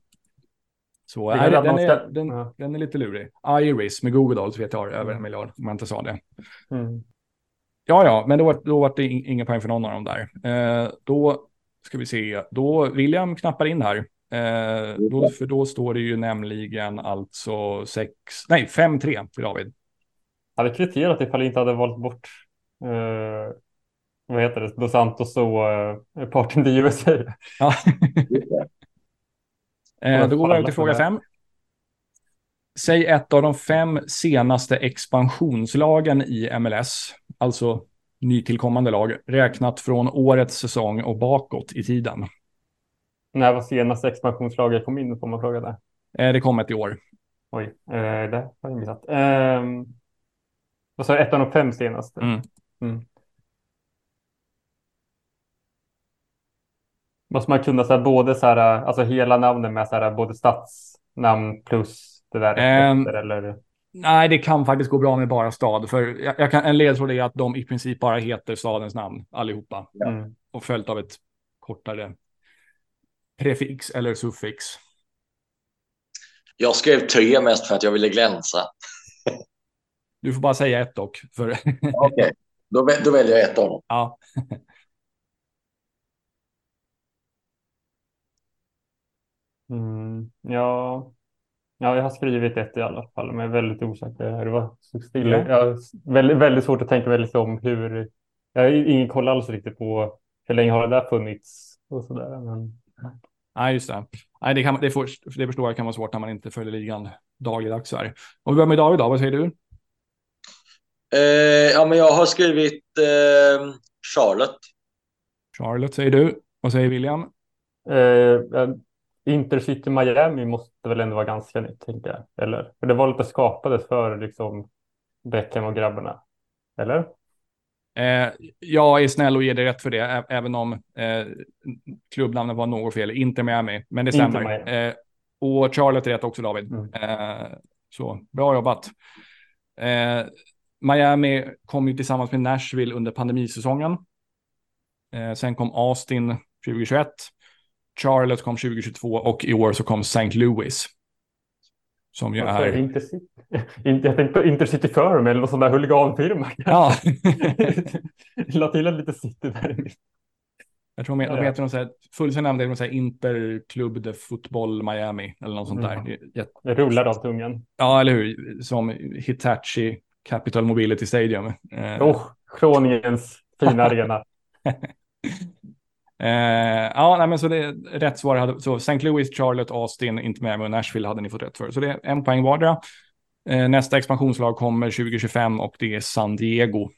Så nej, den, är, den, ja. den är lite lurig. Iris med Google Dolls vet jag över en miljard, om man inte sa det. Mm. Ja, ja, men då, då var det inga poäng för någon av dem där. Eh, då ska vi se, då William knappar in här. Eh, då, för då står det ju nämligen alltså 6, nej 5-3 till David. Jag hade kvitterat ifall jag inte hade valt bort eh, vad heter det, Dos Santos och eh, Partin de USA. Ja. Eh, då går vi över till fråga fem. Säg ett av de fem senaste expansionslagen i MLS, alltså nytillkommande lag, räknat från årets säsong och bakåt i tiden. När var senaste expansionslaget kom in, får man fråga där? Eh, det kom ett i år. Oj, eh, det har jag missat. Eh, vad sa du, ett av de fem senaste? Mm. Mm. Måste man kunna så här, både så här, alltså hela namnet med så här, både stadsnamn plus det där um, efter, eller? Nej, det kan faktiskt gå bra med bara stad. För jag, jag kan, en ledtråd är att de i princip bara heter stadens namn allihopa. Mm. Och följt av ett kortare prefix eller suffix. Jag skrev tre mest för att jag ville glänsa. Du får bara säga ett dock. För... Okej, okay. då, då väljer jag ett av dem. Ja. Mm, ja. ja, jag har skrivit ett i alla fall, men jag är väldigt osäker. Det var så stilla. Ja. Jag har väldigt, väldigt svårt att tänka mig lite om hur... Jag har ingen koll alls riktigt på hur länge har det där funnits och så där. Men... Nej, just det. Nej, det, kan, det, får, det förstår jag kan vara svårt när man inte följer ligan dagligdags. Här. Om vi börjar med David, då, vad säger du? Eh, ja, men jag har skrivit eh, Charlotte. Charlotte säger du. Vad säger William? Eh, Intercity Miami måste väl ändå vara ganska nytt, tänker jag. Eller? För det var lite skapades för liksom Beckham och grabbarna. Eller? Eh, jag är snäll och ger dig rätt för det, även om eh, klubbnamnet var något fel. Inter Miami, men det stämmer. Eh, och Charlotte är rätt också, David. Mm. Eh, så, bra jobbat. Eh, Miami kom ju tillsammans med Nashville under pandemisäsongen. Eh, sen kom Austin 2021. Charlotte kom 2022 och i år så kom St. Louis. Som ju är... Intercity. Jag tänkte på Intercity Firm eller någon sån där huliganfirma. Ja. La till en lite city där. Jag tror de heter något sånt fullständigt namn är Interclub de Football Miami eller något sånt mm. där. Det, det rullar av tungan. Ja, eller hur? Som Hitachi Capital Mobility Stadium. Eh. Oh, Kroningens fina arena. Eh, ja, nej, men så det är rätt svar. Hade, så St. Louis, Charlotte, Austin, inte med och Nashville hade ni fått rätt för. Så det är en poäng vardera. Eh, nästa expansionslag kommer 2025 och det är San Diego.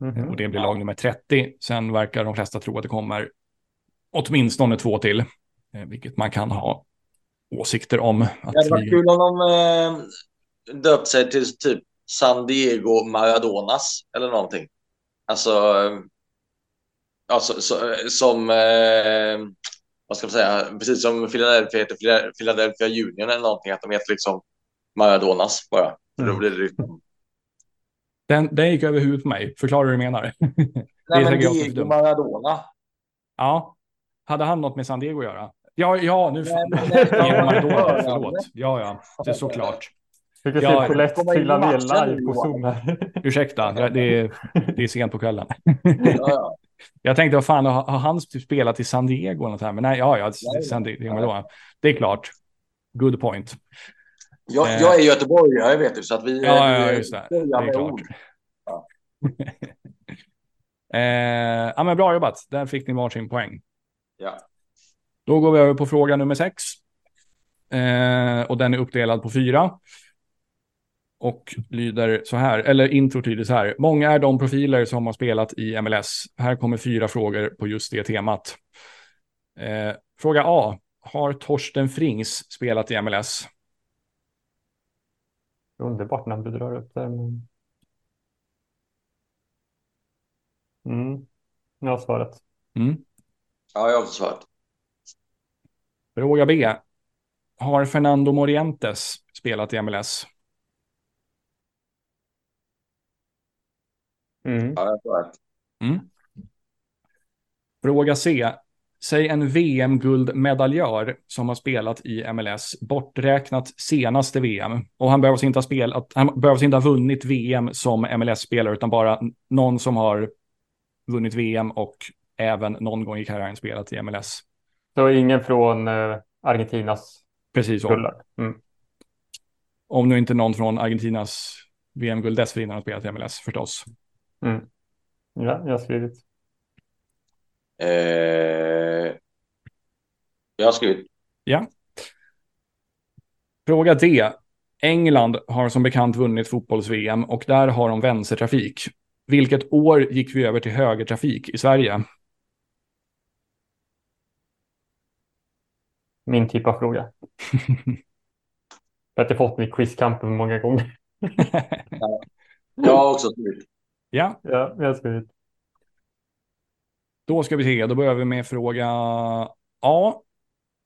Mm -hmm. Och det blir lag nummer 30. Sen verkar de flesta tro att det kommer åtminstone två till, eh, vilket man kan ha åsikter om. Att ja, det var vi... kul om de eh, döpt sig till typ San Diego Maradonas eller någonting. Alltså, alltså så, som, eh, vad ska man säga, precis som Philadelphia heter Philadelphia Union eller någonting, att de heter liksom Maradonas bara. Mm. Då blir det liksom... den, den gick över huvudet på mig. Förklara hur du menar. Nej, men Diego Maradona. Ja, hade han något med San Diego att göra? Ja, ja, nu... Nej, nej, nej, Maradona, förlåt. Ja, ja, det är såklart. Vi kan ja, se Colette trilla ner live på Zoom här. Ursäkta, det är, det är sent på kvällen. Ja, Jag tänkte, vad fan, har, han typ spelat i San Diego eller något här? Men nej, ja, ja, San Diego, då. det är klart. Good point. Jag, eh, jag är göteborgare, vet du, så att vi... Ja, ja just det. Det är klart. Ja. eh, ja, men bra jobbat. Där fick ni varsin poäng. Ja. Då går vi över på fråga nummer sex. Eh, och den är uppdelad på fyra och lyder så här, eller intro lyder så här. Många är de profiler som har spelat i MLS. Här kommer fyra frågor på just det temat. Eh, fråga A. Har Torsten Frings spelat i MLS? Underbart när du drar upp det. Men... Mm. Jag har svaret. Mm. Ja, jag har svaret. Fråga B. Har Fernando Morientes spelat i MLS? Mm. Ja, jag tror mm. Fråga C. Säg en VM-guldmedaljör som har spelat i MLS, borträknat senaste VM. Och han behöver inte ha spelat, han behöver inte ha vunnit VM som MLS-spelare, utan bara någon som har vunnit VM och även någon gång i karriären spelat i MLS. Så ingen från uh, Argentinas Precis så. Mm. Om nu inte någon från Argentinas VM-guld dessförinnan har spelat i MLS förstås. Mm. Ja, jag har skrivit. Eh, jag har skrivit. Ja. Fråga D. England har som bekant vunnit fotbolls-VM och där har de vänstertrafik. Vilket år gick vi över till högertrafik i Sverige? Min typ av fråga. jag har fått mig quizkampen många gånger. jag har också skrivit. Ja. Ja, jag har skrivit. Då ska vi se, då börjar vi med fråga A.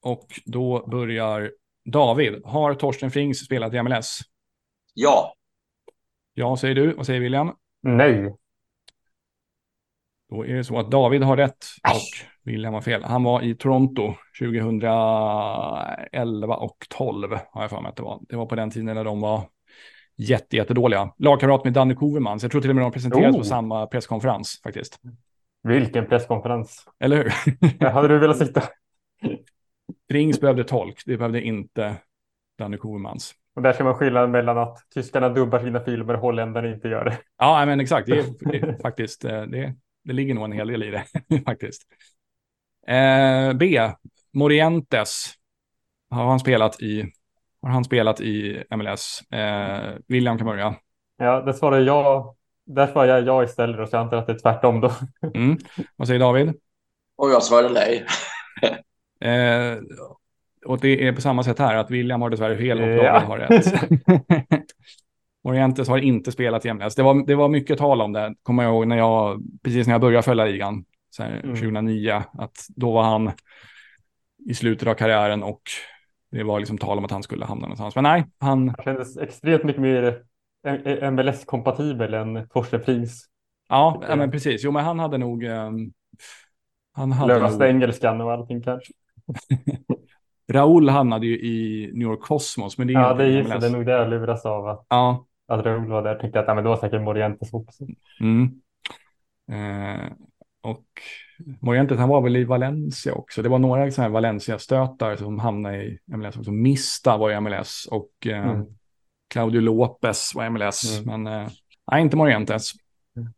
Och då börjar David. Har Torsten Frings spelat i MLS? Ja. Ja, säger du. Vad säger William? Nej. Då är det så att David har rätt och William har fel. Han var i Toronto 2011 och 12 har jag för mig att det var. Det var på den tiden när de var jätte, jättedåliga. Lagkamrat med Danny Kovermans. Jag tror till och med de presenterades oh. på samma presskonferens faktiskt. Vilken presskonferens. Eller hur? Hade du velat sitta. Rings behövde tolk, det behövde inte Danny Kovermans. Och där ser man skillnaden mellan att tyskarna dubbar sina filmer och holländarna inte gör det. Ja, men exakt. Det är, det är faktiskt, eh, det, det ligger nog en hel del i det faktiskt. Eh, B. Morientes. Har han spelat i har han spelat i MLS. Eh, William kan börja. Ja, det svarar jag. Där svarar jag ja istället, så jag antar att det är tvärtom då. Mm. Vad säger David? Och jag svarar nej. eh, och det är på samma sätt här, att William har dessvärre fel och Ja. David har rätt. Morientes har inte spelat i MLS. Det var, det var mycket tal om det, kommer jag ihåg, när jag, precis när jag började följa ligan, så här, Mm. 2009, att då var han i slutet av karriären och det var liksom tal om att han skulle hamna någonstans. Men nej, han, Han kändes extremt mycket mer MLS-kompatibel än Torsten Prins. ja, ja jag. men precis, jo men han hade nog, ehm, han hade Löste nog, engelskan och allting kanske. Raul hamnade ju i New York Cosmos, men det är Ja, det just det. Är nog det jag luras av att, Ja, att Raoul var där. Tänkte att ja, men det var säkert Morientes också. Mm. Eh, och Morientes, han var väl i Valencia också. Det var några sådana här Valencia-stötar som hamnade i MLS. Också. Mista var i MLS och eh, Mm. Claudio Lopez var i MLS. Mm. Men eh, nej, inte Morientes. Mm.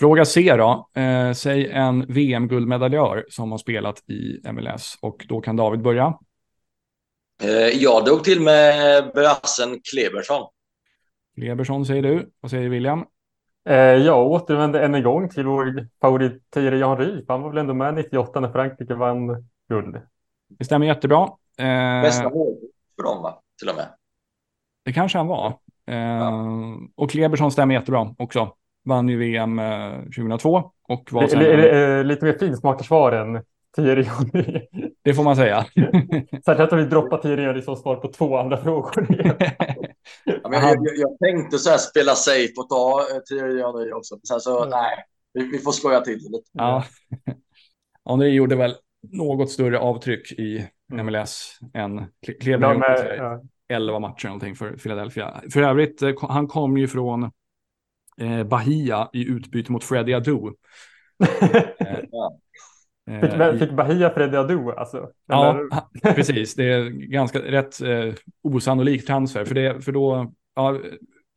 Fråga C då. Eh, säg en VM-guldmedaljör som har spelat i MLS. Och då kan David börja. Eh, Jag drog till med brassen Klebersson. Klebersson säger du. Vad säger William? Eh, jag återvände än en gång till vår favorit Thierry Henry. Han var väl ändå med 98 när Frankrike vann guld. Det stämmer jättebra. Eh, Bästa målskytt för dem, va? Till och med. Det kanske han var. Eh, Och Klebersson stämmer jättebra också. Vann ju VM eh, 2002 och var Det, sen, är, lite mer finsmakarsvar än Thierry Henry. det får man säga. Särskilt att vi droppar Thierry Henry som svar på två andra frågor. Ja, men jag, jag, jag tänkte så här spela safe och ta eh, Thierry Henry också. Sen så, Mm. nej, vi, vi får skoja till det lite. ja. Henri gjorde väl något större avtryck i Mm. MLS än Kle- Ja, Kleberson. men, gjorde ja. 11 matcher någonting för Philadelphia. För övrigt, eh, han kom ju från eh, Bahia i utbyte mot Freddie Adu. Eh, Fick, eh, i- fick Bahia Freddy Adu alltså? Ja, precis. Det är ganska rätt eh, osannolik transfer. För, det, för då, ja,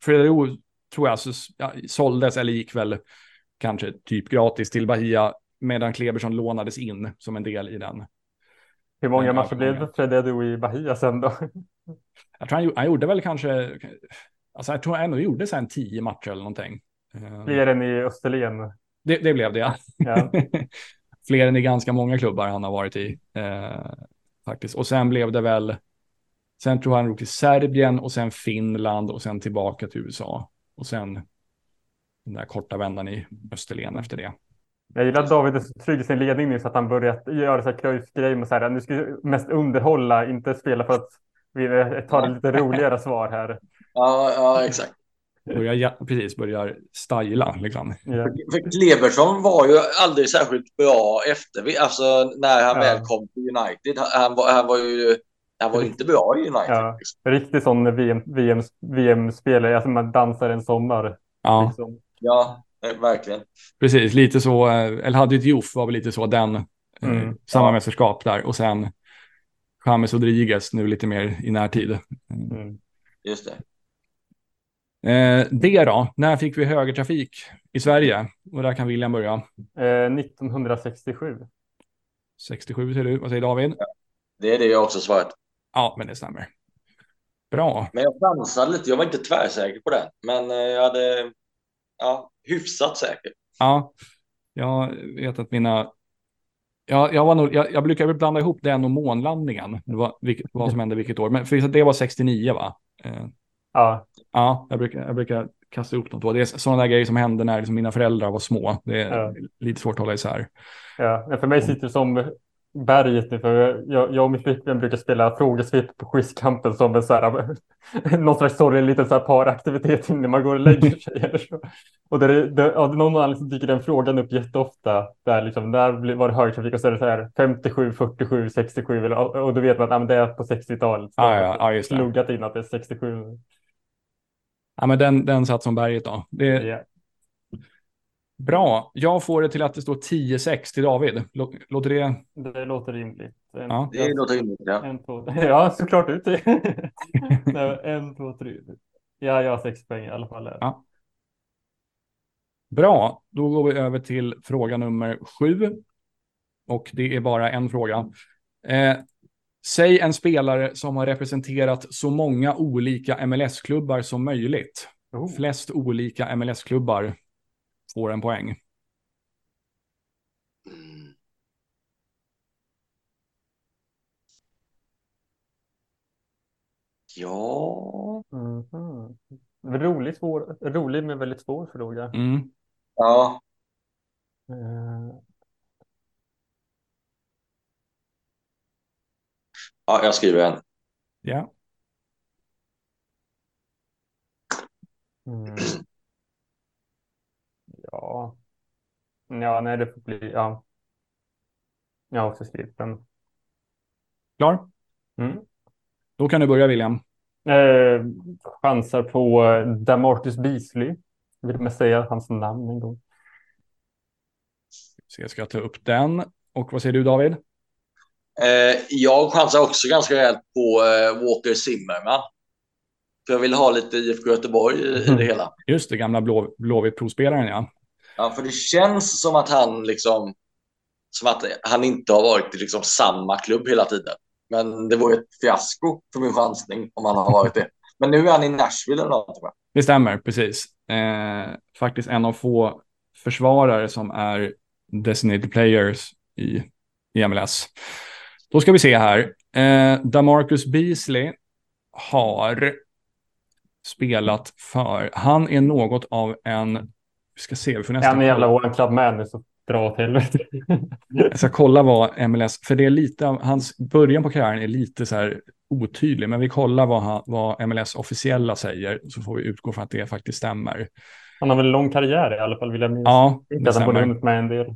Fredrik tror jag så, ja, såldes eller gick väl kanske typ gratis till Bahia medan Klebersson lånades in som en del i den. Hur många matcher blev det Adu i Bahia sen då? Jag tror han, han gjorde väl kanske, alltså jag tror han ändå gjorde sen tio matcher eller någonting. Eh, Fler än i Österlen. Det, det blev det ja. Ja. Fler än i ganska många klubbar han har varit i. Eh, faktiskt. Och sen blev det väl, sen tror jag han drog till Serbien och sen Finland och sen tillbaka till USA. Och sen den där korta vändan i Österlen efter det. Jag gillar att David är så trygg i sin ledning nu så att han börjat göra så här Cruyff-grej med så här, nu ska vi mest underhålla, inte spela för att vi tar lite roligare svar här. Ja, ja exakt. Börjar, ja, precis, börjar styla liksom. Ja. För Klebersson var ju aldrig särskilt bra efter, alltså när han Ja. väl kom till United. Han var, han var ju han var ju inte bra i United. Ja. Liksom. Riktigt sån VM, VM, VM-spelare, alltså man dansar en sommar. Ja, Liksom. ja eh, verkligen. precis. Lite så, eh, El Hadji Diouf var väl lite så den, eh, Mm. samma Ja. mästerskap där. Och sen James Rodriguez nu lite mer i närtid. Mm. Just det. Eh, det då, när fick vi högertrafik i Sverige? Och där kan William börja. Eh, 1967. 67 ser du, vad säger David? Det är det jag också svarat. Ja, men det stämmer. Bra. Men jag chansade lite. Jag var inte tvärsäker på den, men eh, jag hade ja, hyfsat säker. Ja, jag vet att mina... Ja, jag, var nog, jag, jag brukar blanda ihop den och månlandningen. Det var, vilket, vad som hände vilket år. Men för det var 69 va? Eh, Ja, ja, jag brukar, jag brukar kasta ihop de två. Det är sådana där grejer som hände när liksom mina föräldrar var små. Det är Ja. lite svårt att hålla isär. ja. Men För mig sitter det som berget nu, för jag, jag och min flickvän brukar spela frågesvep på quizkampen som en så här, någon slags sorglig liten så här paraktivitet innan man går och lägger sig. Eller så. Och där det, av någon anledning dyker den frågan upp jätteofta. Där liksom, när var det högtrafik och så är det så här 57, 47, 67 eller, och då vet man att ja, det är på 60-talet. Ja, ja, ja, just det. Pluggat in att det är 67. Ja, men den, den satt som berget då. Det, Ja. Bra. Jag får det till att det står 10-6 till David. Lå- Låter det? Det låter rimligt. En, Ja. Det låter rimligt. Ja. En, två, ja, såklart ut. Nej, en, två, tre. Ja, jag har sex poäng i alla fall. Ja. Bra. Då går vi över till fråga nummer sju. Och det är bara en fråga. Eh, säg en spelare som har representerat så många olika MLS-klubbar som möjligt. Oh. Flest olika MLS-klubbar får en poäng. Mm. Ja. Mhm. Rolig, svår, rolig men väldigt svår fråga. Mm. Ja. Eh, ja, jag skriver en. Ja. mm. Ja. Ja, nej, det får bli, ja. Jag har också skrivit den. Klar? Mm. Då kan du börja William. Eh, chansar på eh, Damarcus Beasley. Vill man säga hans namn en gång? Så jag ska ta upp den. Och vad säger du David? Eh, jag chansar också ganska rejält på eh, Walker Zimmerman. För jag vill ha lite IFK Göteborg i, i det hela. Just det, gamla blå, Blåvitt-provspelaren ja. Ja, för det känns som att han liksom som att han inte har varit i liksom samma klubb hela tiden. Men det vore ett fiasko för min chansning om han har varit det. Men nu är han i Nashville eller något. Det stämmer, precis. Eh, faktiskt en av få försvarare som är designated players i, i MLS. Då ska vi se här. Eh, Damarcus Beasley har spelat för, han är något av en, vi ska se, vi får nästan En jävla våran club man så dra åt helvete. Jag ska kolla vad MLS, för det är lite av, hans början på karriären är lite så här otydlig, men vi kollar vad, han, vad MLS officiella säger, så får vi utgå från att det faktiskt stämmer. Han har väl en lång karriär i alla fall vill jag minnas. Ja, det att han stämmer. hunnit med en del.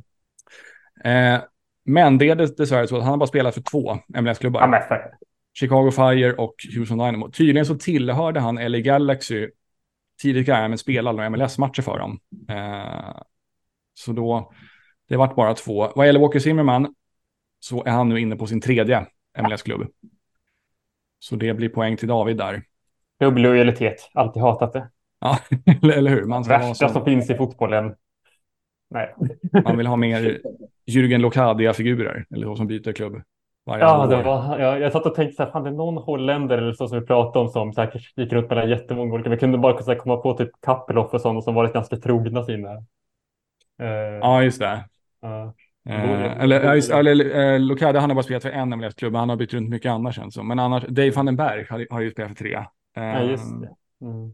Eh, men det är dess- dessvärre så att han har bara spelat för två MLS-klubbar. Ja, Chicago Fire och Houston Dynamo. Tydligen så tillhörde han LA Galaxy tidigt karriären, men spelade några MLS-matcher för dem. Eh, så då, det vart bara två. Vad gäller Walker Zimmerman så är han nu inne på sin tredje MLS-klubb. Så det blir poäng till David där. Klubblojalitet, alltid hatat det. Ja, eller hur? Man, Värsta som som, finns i fotbollen. Nej. man vill ha mer Jürgen Locadia-figurer, eller så som byter klubb. Ja, år. det var, jag, jag satt och tänkte så här, fan det är någon holländare eller så som vi pratade om som säkert gick runt mellan jättemånga olika. Vi kunde bara så här, komma på typ Kappeloff och sådana som varit ganska trogna sina. Eh, Ja, just det. ja. Eh, eller, ja, just, eller eh, Locadia, han har bara spelat för en MLS-klubb, han har bytt runt mycket annars känns som. Men annars, Dave van den Berg har, har ju spelat för tre. Eh, ja, just det. Mm.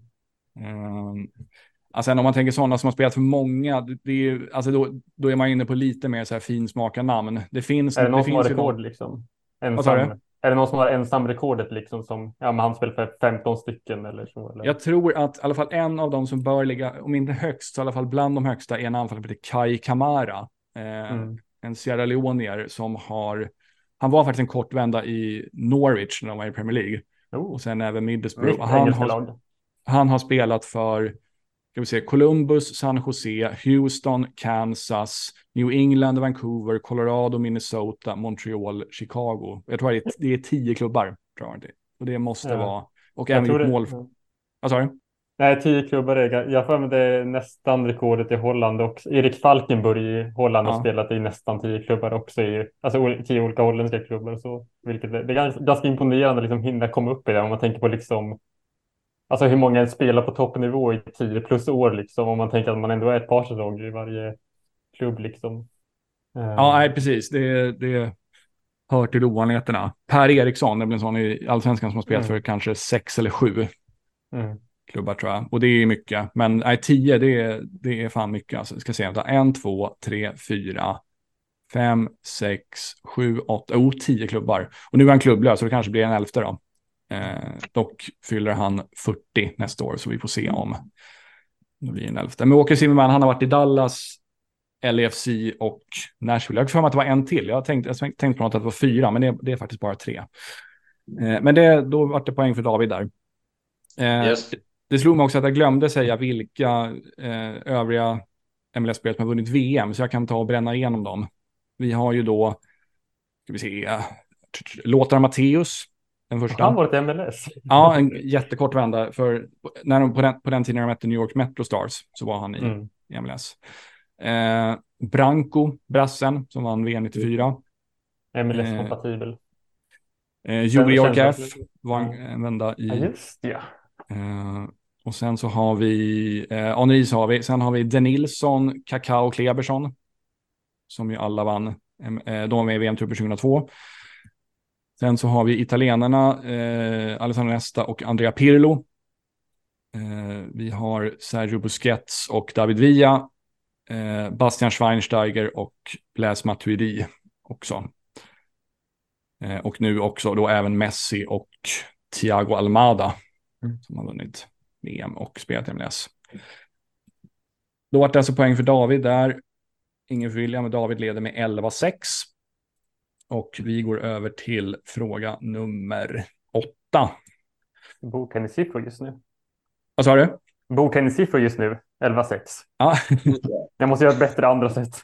Alltså, om man tänker sådana som har spelat för många, det, är, ju- alltså då, då är man inne på lite mer så här finsmaka namn. Det finns, Är det någon det som har rekord de- liksom? Ensam, är det någon som har ensamrekordet liksom som, ja men han spelar för 15 stycken eller så? Eller? Jag tror att i alla fall en av dem som bör ligga, om inte högst, så i alla fall bland de högsta, är en anfallare som heter Kai Kamara. Eh, Mm. En Sierra Leoneer som har, han var faktiskt en kort vända i Norwich när de var i Premier League. Oh, Och sen även Middlesbrough. han, har, han har spelat för ska vi se, Columbus, San Jose, Houston, Kansas, New England, Vancouver, Colorado, Minnesota, Montreal, Chicago. Jag tror att det är, det är tio klubbar. Tror jag det. Och det måste Ja. vara. Och Jag även gjort det- mål. Vad sa du? Nej, tio klubbar är Jag mig det är nästan rekordet i Holland också. Erik Falkenburg i Holland har Ja. spelat i nästan tio klubbar också. I, alltså tio olika holländska klubbar. Så, vilket är, det är ganska, ganska imponerande att liksom hinna komma upp i det. Om man tänker på liksom, alltså hur många spelar på toppnivå i tio plus år. Liksom, om man tänker att man ändå är ett par säsonger i varje klubb. Liksom. Eh, Ja, nej, precis. Det, det hör till ovanligheterna. Per Eriksson, det blir en sån i allsvenskan som har spelat Mm. för kanske sex eller sju mm. klubbar tror jag. Och det är mycket. Men nej, tio, det är, det är fan mycket. Alltså, ska se, en, två, tre, fyra, fem, sex, sju, åtta, oh, tio klubbar. Och nu är han klubblös, så det kanske blir en elfte då. Eh, dock fyller han 40 nästa år, så vi får se om det blir en elfte. Men Åke Zimmerman, han har varit i Dallas, LAFC och Nashville. Jag har för mig att det var en till. Jag har tänkt, jag har tänkt på något att det var fyra, men det, det är faktiskt bara tre. Eh, men det, då var det poäng för David där. Eh, Yes. det slog mig också att jag glömde säga vilka eh, övriga MLS-spelare som har vunnit VM, så jag kan ta och bränna igenom dem. Vi har ju då, ska vi se, eh, Lothar Matthäus, den första. Han varit i MLS. Ja, en jättekort vända, för när de, på, den, på den tiden när de hette New York Metro Stars så var han i, Mm. i MLS. Eh, Branco, brassen, som vann VM 94. MLS-kompatibel. Eh, New York känns F verkligen. var en, en vända i... Ja, just det. Eh, och sen så har vi, eh, Henri har vi, sen har vi Denilson, Kakao Klebersson. Som ju alla vann, eh, de var med i VM-truppen 2002. Sen så har vi italienarna eh, Alessandro Nesta och Andrea Pirlo. Eh, vi har Sergio Busquets och David Villa. Eh, Bastian Schweinsteiger och Blaise Matuidi också. Eh, och nu också då även Messi och Thiago Almada Mm. som har vunnit VM och spelat i MLS. Då vart det alltså poäng för David där. Ingen för William, men David leder med 11-6. Och vi går över till fråga nummer åtta. Bordtennissiffror just nu. Vad sa du? Bordtennissiffror just nu. 11-6. Ja. Jag måste göra ett bättre andra sätt.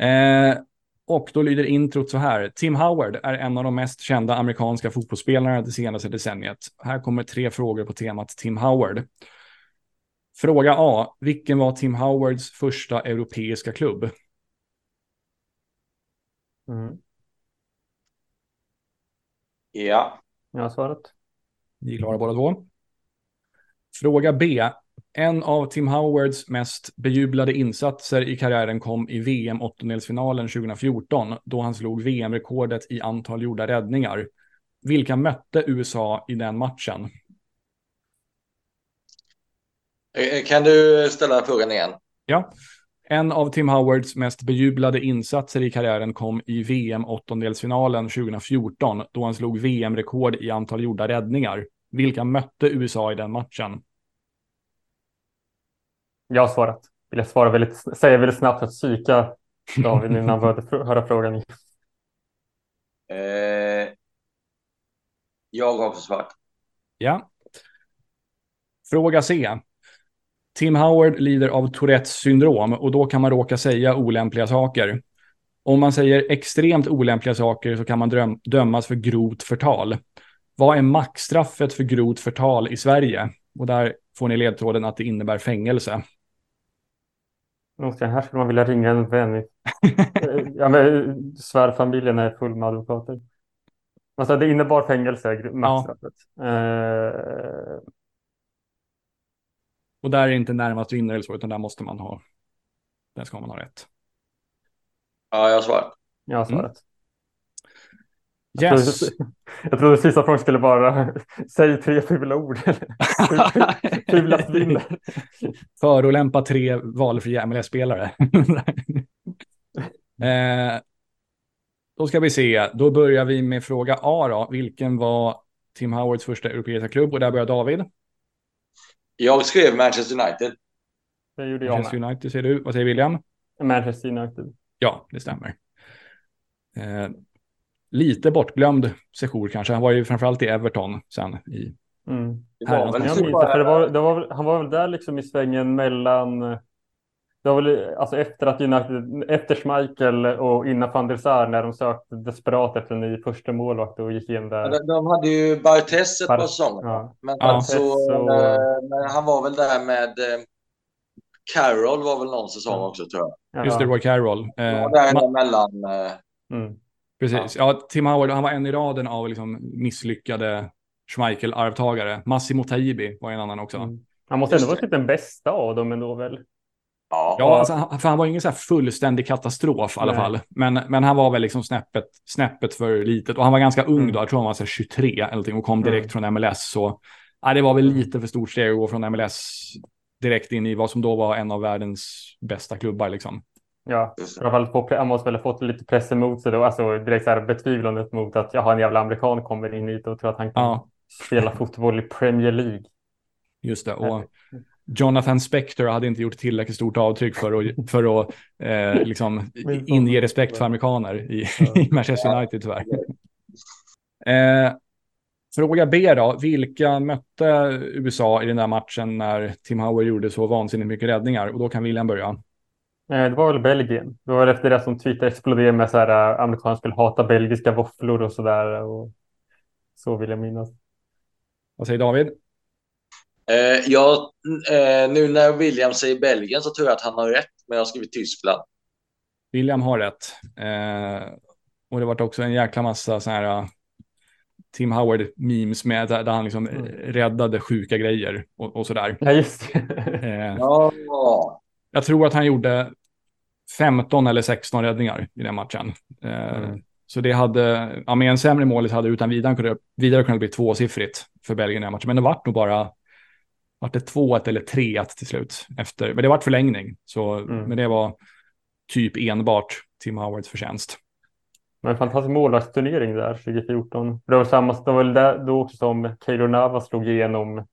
eh, och då lyder introt så här. Tim Howard är en av de mest kända amerikanska fotbollsspelarna det senaste decenniet. Här kommer tre frågor på temat Tim Howard. Fråga A. Vilken var Tim Howards första europeiska klubb? Mm. Ja. Jag har svarat. Ni är klara båda två. Fråga B. En av Tim Howards mest bejublade insatser i karriären kom i VM åttondelsfinalen 2014 då han slog VM-rekordet i antal gjorda räddningar. Vilka mötte USA i den matchen? Eh, Kan du ställa frågan igen? Ja. En av Tim Howards mest bejublade insatser i karriären kom i VM åttondelsfinalen 2014 då han slog VM-rekord i antal gjorda räddningar. Vilka mötte USA i den matchen? Jag har svarat. Vill jag svara väldigt, säga väldigt snabbt för att psyka David innan han började höra frågan. Eh, jag har också svarat. Ja. Fråga C. Tim Howard lider av Tourettes syndrom och då kan man råka säga olämpliga saker. Om man säger extremt olämpliga saker så kan man dömas för grovt förtal. Vad är maxstraffet för grovt förtal i Sverige? Och där får ni ledtråden att det innebär fängelse. Jag- Här skulle man vilja ringa en vän. Ja, men svärfamiljen är full med advokater. Alltså, det innebar fängelse, maxstraffet. Eh, Och där är det inte närmast vinner eller så, utan där måste man ha, där ska man ha rätt. Ja, jag har svarat. jag har svarat. Yes. Jag trodde, jag trodde sista frågan skulle vara säg tre fula ord. Fulast vinner. Förolämpa tre valfria MLS-spelare. eh, då ska vi se, då börjar vi med fråga A då. Vilken var Tim Howards första europeiska klubb? Och där börjar David. Jag skrev Manchester United. Det gjorde jag Manchester med. United säger du. Vad säger William? Manchester United. Ja, det stämmer. Eh, lite bortglömd sejour kanske. Han var ju framförallt i Everton sen i Mm. Det var väl det, för det bara... var, det var, han var väl där liksom i svängen mellan det var väl alltså efter att United, efter Schmeichel och innan van der Sar när de sökte desperat efter en ny första målvakt och gick in där. De, de hade ju Bartes ett par säsonger. Ja. Men Ja. alltså, Så- eh, men han var väl där med eh, Carroll var väl någon säsong också tror jag. Ja. just det, Roy Carroll. Eh, Ja, däremellan. Eh, Mm. Precis. Ja. Tim Howard, han var en i raden av liksom misslyckade Schmeichel-arvtagare. Massimo Taibi var en annan också. Mm. Han måste ändå Just vara typ den bästa av dem ändå väl? Ja. Ja, alltså, han- för han var ingen så här fullständig katastrof i alla Nej. fall. Men, men han var väl liksom snäppet, snäppet för litet. Och han var ganska ung Mm. då, jag tror han var så här 23 eller någonting och kom direkt Mm. från MLS. Så ja, det var väl Mm. lite för stort steg att gå från MLS direkt in i vad som då var en av världens bästa klubbar liksom. Ja, i alla fall få, han måste väl ha fått lite press emot sig då, alltså direkt så här betvivlandet mot att jag har en jävla amerikan kommer in hit och tror att han kan Ja. spela fotboll i Premier League. Just det. Och Jonathan Spector hade inte gjort tillräckligt stort avtryck för att, för att eh, liksom inge respekt för amerikaner i, i Manchester United tyvärr. Eh, fråga B då. Vilka mötte USA i den där matchen när Tim Howard gjorde så vansinnigt mycket räddningar? Och då kan William börja. Eh, Det var väl Belgien. Det var efter det som Twitter exploderade med så här äh, amerikaner skulle hata belgiska våfflor och så där. Och så vill jag minnas. Vad säger David? Eh, ja, eh, nu när William säger Belgien så tror jag att han har rätt, men jag har skrivit Tyskland. William har rätt. Eh, och det var också en jäkla massa så här uh, Tim Howard-memes med där, där han liksom Mm. räddade sjuka grejer och, och sådär. Ja, just det. Eh, Ja, Jag tror att han gjorde 15 eller 16 räddningar i den matchen. Eh, Mm. Så det hade, ja, med en sämre målis hade utan vidare kunnat, vidare kunnat bli tvåsiffrigt för Belgien i den matchen. Men det vart nog bara, vart det 2-1 eller 3-1 till slut. Efter, men det vart förlängning, så, Mm. men det var typ enbart Tim Howards förtjänst. Men en fantastisk målvaktsturnering där 2014. Det var samma, det var där, då också som Keylor Navas slog igenom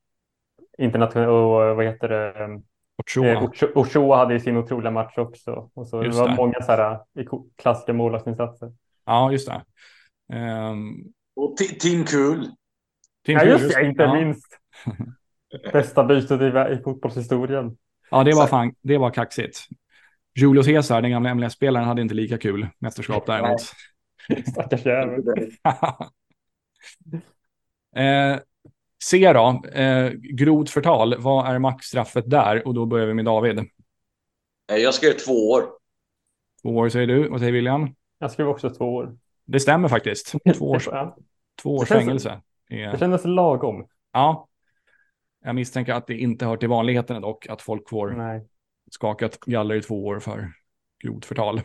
internationellt och vad heter det? Ochoa. Eh, Ocho- Ochoa hade ju sin otroliga match också. Och så det var det. många så här iko- klassiska målvaktsinsatser. Ja, just det. Ehm, Och Ti- Tim. Tim Ja, just det, inte ja. minst. Bästa bytet i, i fotbollshistorien. Ja, det var fan, det var kaxigt. Julio Cesar, den gamla MLS-spelaren, hade inte lika kul mästerskap däremot. Stackars jävel. eh, C då, eh, grovt förtal, vad är maxstraffet där? Och då börjar vi med David. Eh, Jag skrev två år. Två år säger du, vad säger William? Jag skrev också två år. Det stämmer faktiskt. Två års, två års Det känns- fängelse. Det Är, kändes lagom. ja. Jag misstänker att det inte hör till vanligheten dock, att folk får Nej. skakat galler i två år för grovt förtal.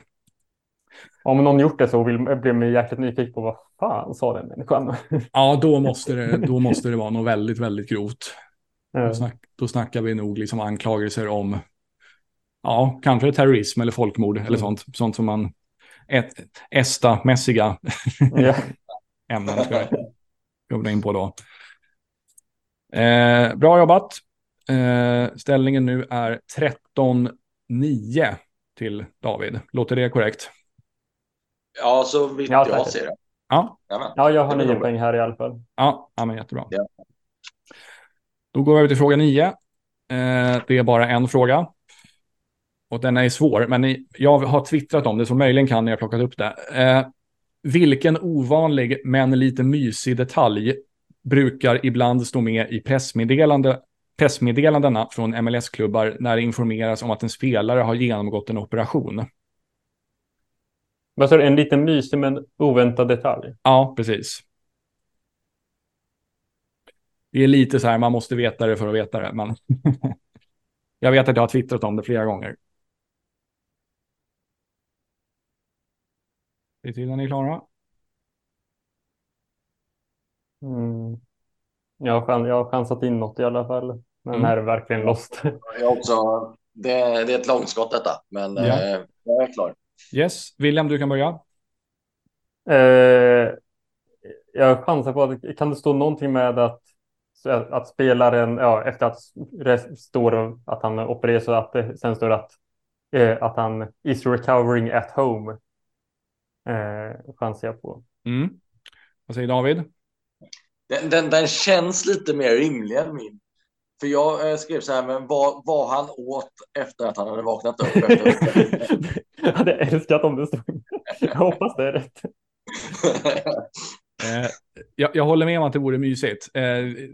Om någon gjort det så vill, blir man jäkligt nyfiken på vad fan sa den människan? Ja, då måste det, då måste det vara något väldigt, väldigt grovt. Ja. Då, snack, då snackar vi nog liksom anklagelser om, ja, kanske terrorism eller folkmord eller Mm. sånt. Sånt som man, ett, ESTA-mässiga ämnen ska jag in på då. Eh, bra jobbat. Eh, ställningen nu är 13-9 till David. Låter det korrekt? Ja, så vitt Ja, jag säkert. ser det. Ja, ja, jag har nio poäng här i alla fall. ja, ja men jättebra. Ja. Då går vi över till fråga 9. Eh, det är bara en fråga. Och den är svår, men ni, jag har twittrat om det, så möjligen kan ni ha plockat upp det. Eh, vilken ovanlig men lite mysig detalj brukar ibland stå med i pressmeddelande, pressmeddelandena från MLS-klubbar när det informeras om att en spelare har genomgått en operation? Vad sa du, en liten mysig men oväntad detalj? Ja, precis. Det är lite så här, man måste veta det för att veta det, men jag vet att jag har twittrat om det flera gånger. Är till när ni är klara. Mm. Jag, har chans, jag har chansat in något i alla fall. Men Mm. här är verkligen lost. Jag också, det, det är ett långskott detta, men Ja. eh, jag är klar. Yes, William, du kan börja. Eh, jag chansar på att kan det stå någonting med att, att spelaren, ja, efter att det står att han opererar så att det sen står att, eh, att han is recovering at home. Eh, chansar jag på. Mm. Vad säger David? Den, den, den känns lite mer rimlig än min. För jag eh, skrev så här, men vad, vad han åt efter att han hade vaknat upp. Efter... jag hade älskat om det stod. Jag hoppas det är rätt. Eh, jag, jag håller med om att det vore mysigt. Eh,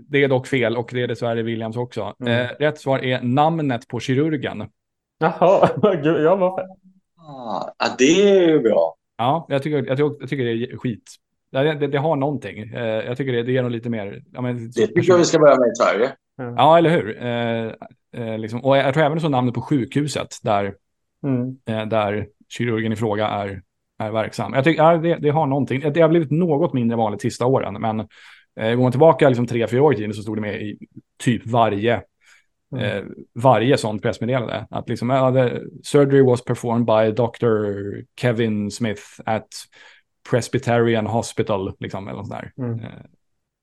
det är dock fel och det är dessvärre Williams också. Mm. Eh, rätt svar är namnet på kirurgen. Jaha, gud, ja, varför? ah, ja, det är ju bra. Ja, jag tycker, jag tycker, jag tycker det är skit. Det, det, det har någonting. Eh, jag tycker det, det ger nog lite mer... Ja, men, Det tycker jag vi ska börja med i Sverige. ja eller hur? Eh, eh, liksom. Och jag tror även så namnet på sjukhuset där, Mm. eh, där kirurgen i fråga är, är verksam. Jag tycker ja, det, det har någonting. Det har blivit något mindre vanligt sista åren, men eh, går man tillbaka liksom tre, fyra år i tiden så stod det med i typ varje Mm. eh, varje sånt pressmeddelande. Att liksom, the surgery was performed by Dr. Kevin Smith at Presbyterian Hospital, liksom, eller något sånt där. Mm. Eh,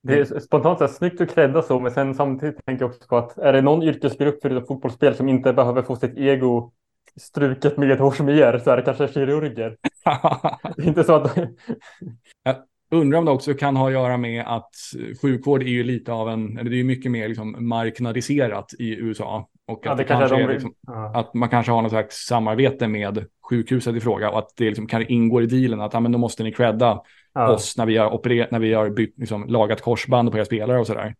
Det är spontant så här, snyggt att credda så, men sen samtidigt tänker jag också på att är det någon yrkesgrupp förutom fotbollsspel som inte behöver få sitt ego struket med hårsmer så är det kanske kirurger. Det är inte så att... Undrar om det också kan ha att göra med att sjukvård är ju lite av en, eller det är ju mycket mer liksom marknadiserat i USA. Och att, Ja, det det kanske kanske de... liksom, Ja. att man kanske har något slags samarbete med sjukhuset i fråga och att det liksom kan ingå i dealen att ja, men då måste ni credda Ja. oss när vi har, opererat, när vi har bytt, liksom, lagat korsband på era spelare och sådär.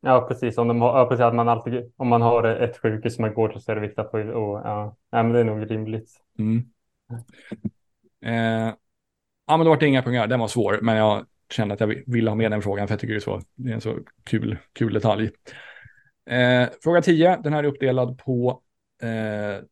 ja, precis. Om, de har, ja, precis att man alltid, om man har ett sjukhus som man går till så är det viktigt att få... Och, ja. ja, men det är nog rimligt. Mm. Eh, ja, men då var det inga pengar. Den var svår, men jag kände att jag ville ha med den frågan för jag tycker det är, så, det är en så kul, kul detalj. Eh, fråga 10, den här är uppdelad på eh,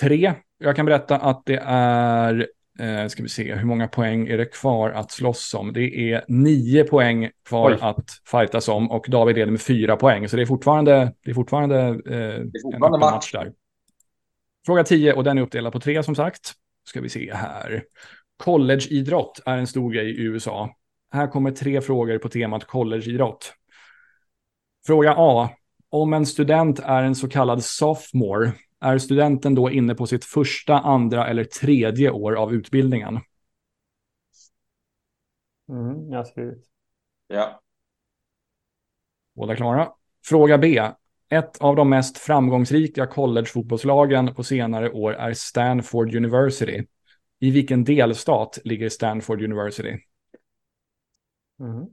tre. Jag kan berätta att det är Eh, ska vi se, hur många poäng är det kvar att slåss om? Det är nio poäng kvar Oj. att fightas om och David leder med fyra poäng. Så det är fortfarande, det är fortfarande, eh, Det är en fortfarande öppen match. där. Fråga 10 och den är uppdelad på tre som sagt. Ska vi se här. Collegeidrott är en stor grej i USA. Här kommer tre frågor på temat collegeidrott. Fråga A. Om en student är en så kallad sophomore, är studenten då inne på sitt första, andra eller tredje år av utbildningen? Mm, jag har skrivit. Ja. Båda klara. Fråga B. Ett av de mest framgångsrika collegefotbollslagen på senare år är Stanford University. I vilken delstat ligger Stanford University? Mm.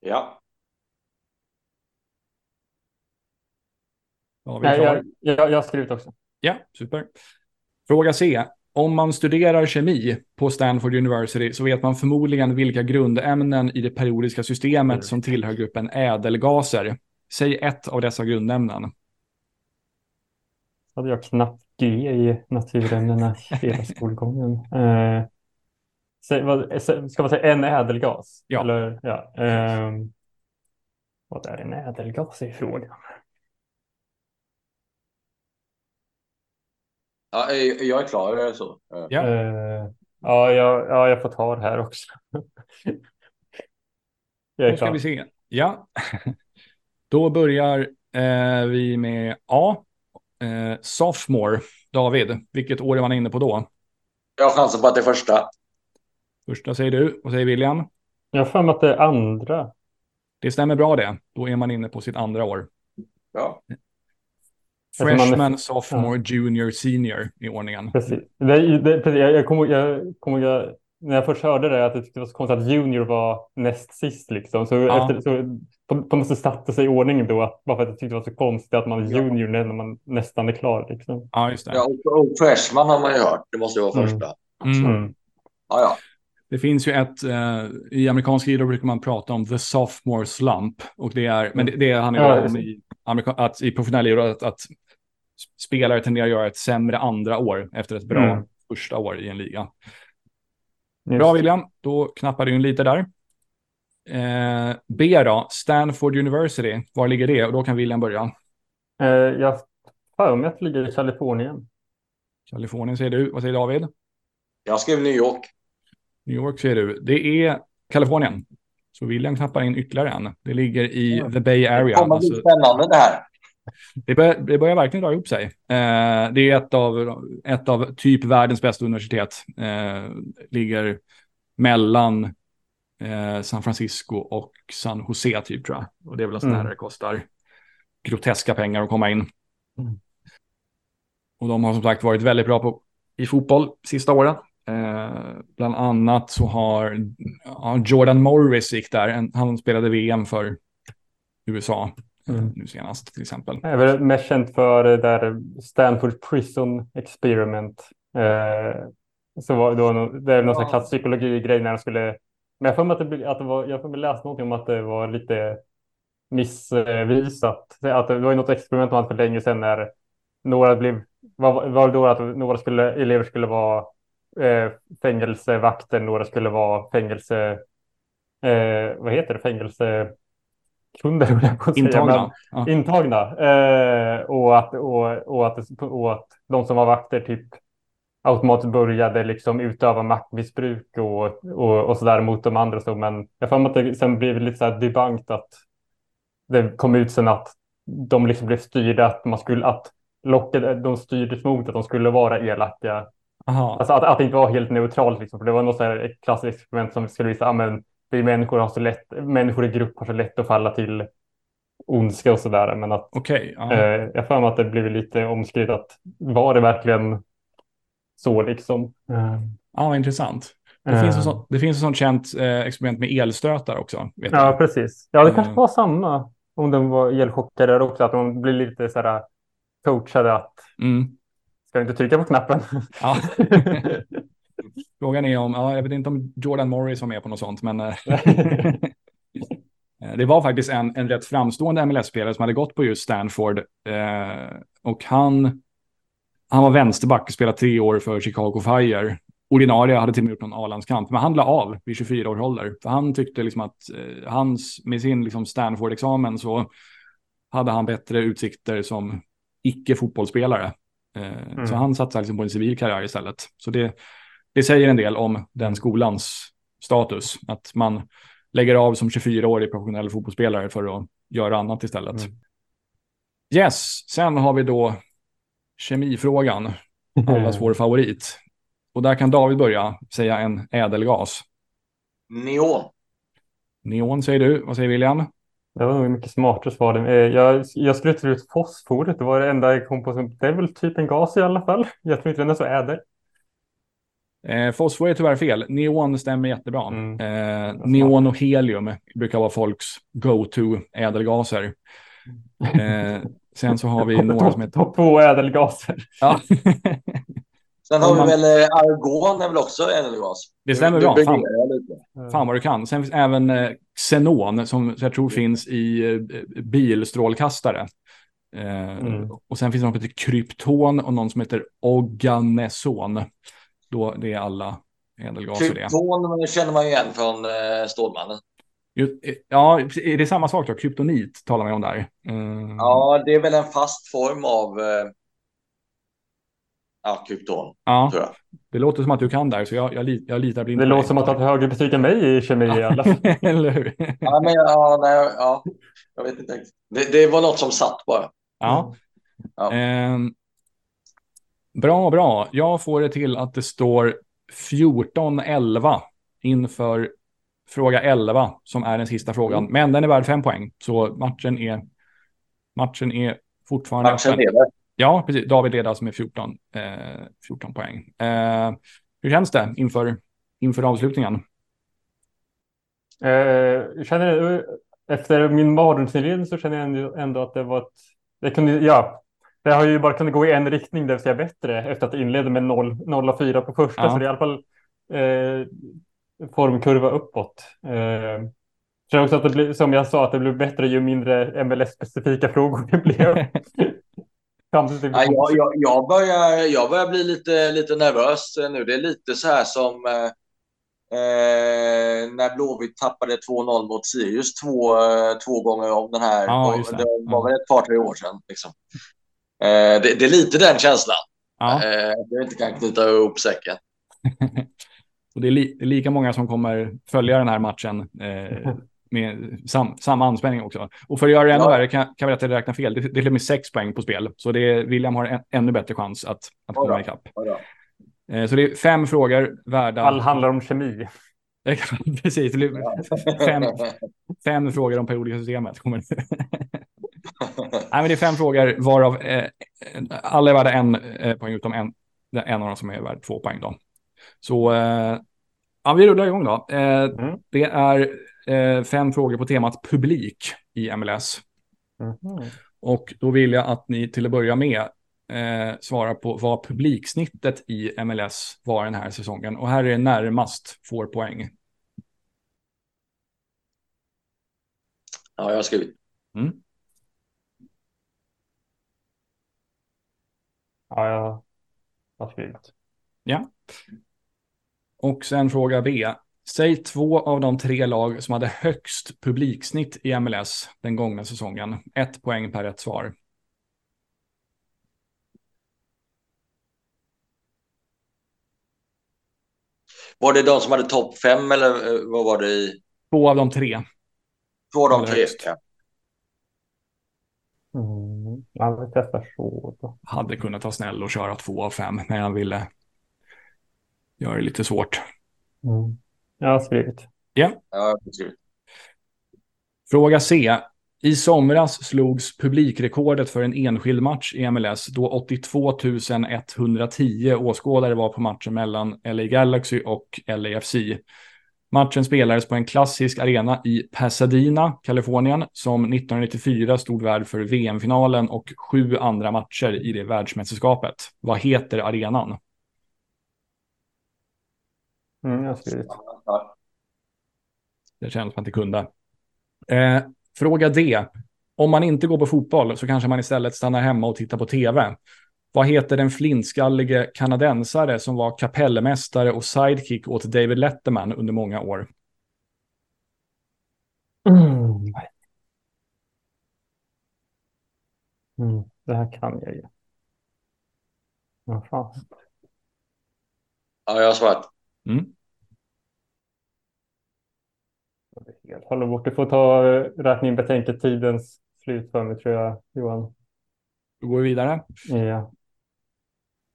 Ja. Ja, Nej, jag, jag, jag har skrivit också. Ja, super. Fråga C. Om man studerar kemi på Stanford University så vet man förmodligen vilka grundämnen i det periodiska systemet som tillhör gruppen ädelgaser. Säg ett av dessa grundämnen. hade jag knappt G i naturämnena hela skolgången. Eh, ska man säga en ädelgas? Ja. Eller, ja. ehm, vad är en ädelgas i frågan? Ja jag jag är klar, är det så? Ja. Ja. Eh, ja, jag, ja, jag får ta det här också. jag Då är ska klar. vi se. Ja. Då börjar eh, vi med A. Eh, sophomore. David, vilket år är man inne på då? Jag har chansen på att det är första. Första säger du, och säger William. Jag har för mig att det är andra. Det stämmer bra det. Då är man inne på sitt andra år. Ja. Man är- Freshman, sophomore, junior, senior i ordningen. Precis. Det, det, precis. Jag, jag kommer jag, kommer jag, när jag först hörde det att jag tyckte det var så konstigt att junior var näst sist liksom. Så, Ja. efter, så på, på något sätt satte sig i ordning då, att, bara för att jag tyckte det var så konstigt att man är Ja. junior när man nästan är klar liksom. Ja, just det. Ja, och, och freshman har man ju hört. Det måste ju vara Mm. första. Mm. Mm. Ja, ja. Det finns ju ett, eh, i amerikansk idrott brukar man prata om the sophomore slump. Och det är, men det, det handlar Ja, ju det om i, amerika, att, i professionell idrott att, att spelare tenderar att göra ett sämre andra år efter ett bra Mm. första år i en liga. Just. Bra William, då knappar du in lite där. Eh, B då, Stanford University, var ligger det? Och då kan William börja. Eh, jag har för mig att det ligger i Kalifornien. Kalifornien säger du, vad säger David? Jag skrev New York. New York säger du. Det är Kalifornien. Så William knappar in ytterligare en. Det ligger i Ja. the Bay Det Area. kommer bli Alltså, spännande det här. Det, börjar, det börjar verkligen dra ihop sig. Eh, det är ett av, ett av typ världens bästa universitet. Eh, ligger mellan eh, San Francisco och San Jose typ tror jag. Och det är väl en sån här Mm. där det kostar groteska pengar att komma in. Mm. Och de har som sagt varit väldigt bra på, i fotboll sista åren. Eh, bland annat så har ja, Jordan Morris gick där. En, han spelade VM för USA Mm. nu senast till exempel. Jag är väl mest känt för det där Stanford Prison Experiment. Eh, så var det, då, det är någon Ja. klassisk psykologi-grej när de skulle... Men jag får mig att det, att det var, jag får mig läsa någonting om att det var lite missvisat. Att det var något experiment man för länge sedan när några blev... Var, var då att några skulle, elever skulle vara eh, fängelsevakter, några skulle vara fängelse... Eh, vad heter det? Fängelsekunder, höll jag på att säga, men- Intagna. Ja. intagna. Eh, och, att, och, och, att, och att de som var vakter typ automatiskt började liksom utöva maktmissbruk och, och, och sådär mot de andra. Så, men jag får att det sen blev lite så här debankt att det kom ut sen att de liksom blev styrda att man skulle att lockade, de styrdes mot att de skulle vara elaka. Aha. Alltså att, att det inte var helt neutralt liksom, för det var något så här ett klassiskt experiment som skulle visa att men vi människor har så lätt, människor i grupp har så lätt att falla till ondska och sådär. Men att ja. Eh, jag får mig att det blev lite omskrivet att var det verkligen så liksom? Eh, Ja, intressant. Det, eh, finns, sånt, det finns ett sånt känt eh, experiment med elstötar också. Ja, jag. precis. Ja, det kanske Mm. var samma om de var elchockade också, att de blir lite så här coachade att Mm. ska inte trycka på knappen? Ja. Frågan är om, ja, jag vet inte om Jordan Morris var med på något sånt, men eh, det var faktiskt en, en rätt framstående MLS-spelare som hade gått på just Stanford. Eh, och han han var vänsterback, spelade tre år för Chicago Fire. Ordinarie hade till och med gjort någon A-landskamp, men han la av vid 24 års ålder. För han tyckte liksom att eh, hans, med sin liksom Stanford-examen så hade han bättre utsikter som icke-fotbollsspelare. Eh, mm. Så han satsade liksom på en civil karriär istället. Så det, det säger en del om den skolans status, att man lägger av som 24-årig professionell fotbollsspelare för att göra annat istället. Mm. Yes, sen har vi då kemifrågan, allas vår favorit. Och där kan David börja säga en ädelgas. Neon. Neon säger du. Vad säger William? Det var nog mycket smartare svar. Eh, jag, jag skulle tro ut fosforet. Det var det enda jag kom på. Som, det är väl typ en gas i alla fall. Jag tror inte den är så ädel. Eh, fosfor är tyvärr fel. Neon stämmer jättebra. Mm. Eh, neon och helium brukar vara folks go-to ädelgaser. Eh, sen så har vi några som heter... Topp två ädelgaser. Ja. Sen har man... vi väl eh, argon är väl också ädelgas. Det stämmer bra. Fan. Fan vad du kan. Sen finns även eh, xenon som jag tror finns i eh, bilstrålkastare. Eh, mm. Och sen finns det någon som heter krypton och någon som heter organeson. Då, det är alla ädelgaser krypton det. känner man igen från eh, Stålmannen. Ja, är det samma sak då? Kryptonit talar man om där. Mm. Ja, det är väl en fast form av eh, ja, krypton. Ja, tror jag. det låter som att du kan där, så jag, jag, jag litar blint Det låter som att du har högre betyg än mig i kemi i alla fall. Eller hur? ja, men, ja, nej, ja, jag vet inte. Det, det var något som satt bara. Ja. ja. Eh, bra, bra. Jag får det till att det står 14-11 inför fråga 11 som är den sista frågan. Mm. Men den är värd fem poäng, så matchen är, matchen är fortfarande... Matchen lever. Ja, precis. David leder alltså med 14, eh, 14 poäng. Eh, hur känns det inför, inför avslutningen? Eh, jag känner, efter min mardrömsinledning så känner jag ändå att det var ett... Det, kunde, ja, det har ju bara kunnat gå i en riktning, det vill säga bättre, efter att det inledde med 0, 0 och 4 på första. Ja. Så det är i alla fall eh, formkurva uppåt. Eh, jag tror också att det blir, som jag sa, att det blir bättre ju mindre MLS-specifika frågor det blev. Ja, jag, jag, jag, börjar, jag börjar bli lite, lite nervös nu. Det är lite så här som eh, eh när Blåvitt tappade 2-0 mot Sirius två, eh, två gånger om den här. Ja, det. det var väl ett par, tre år sedan. Liksom. Eh, det, det, är lite den känslan. Ja. Eh, jag inte kan knyta ihop säcken. Och det är, li lika många som kommer följa den här matchen eh, med sam, samma anspänning också. Och för att göra det ännu ja. värre kan, kan vi räkna räkna fel. Det, det är till och med sex poäng på spel. Så det är, William har en ännu bättre chans att, att komma ja, ikapp. Ja, eh, så det är fem frågor värda... All handlar om kemi. Precis, fem, fem frågor om periodiska systemet. Nej, men det är fem frågor varav eh, alla är värda en eh, poäng utom en, en av dem som är värd två poäng. Då. Så eh, ja, vi rullar igång då. Eh, mm. Det är eh, fem frågor på temat publik i MLS. Mm. Och då vill jag att ni till att börja med eh, svarar på vad publiksnittet i MLS var den här säsongen. Och här är närmast får poäng. Ja, jag har skrivit. Mm. Ja, jag har skrivit. Ja. Och sen fråga B. Säg två av de tre lag som hade högst publiksnitt i MLS den gångna säsongen. Ett poäng per rätt svar. Var det de som hade topp fem eller eh, vad var det i? Två av de tre. Två av de tre, ja. Jag vill testa så. Hade kunnat vara snäll och köra två av fem, men jag ville göra det lite svårt. Mm. Jag har skrivit. Ja. ja Fråga C. I somras slogs publikrekordet för en enskild match i MLS då 82 110 åskådare var på matchen mellan LA Galaxy och LAFC. Matchen spelades på en klassisk arena i Pasadena, Kalifornien, som 1994 stod värd för VM-finalen och sju andra matcher i det världsmästerskapet. Vad heter arenan? Mm, jag har skrivit. Det känns som att det kunde. Eh, fråga D. Om man inte går på fotboll så kanske man istället stannar hemma och tittar på tv. Vad heter den flintskallige kanadensare som var kapellmästare och sidekick åt David Letterman under många år? Mm. Mm, det här kan jag ju. Vad fan. Ja, jag har svarat. Mm. Helt håller bort. Du får ta räkna in betänketidens slut för mig tror jag, Johan. Då går vi vidare. Ja.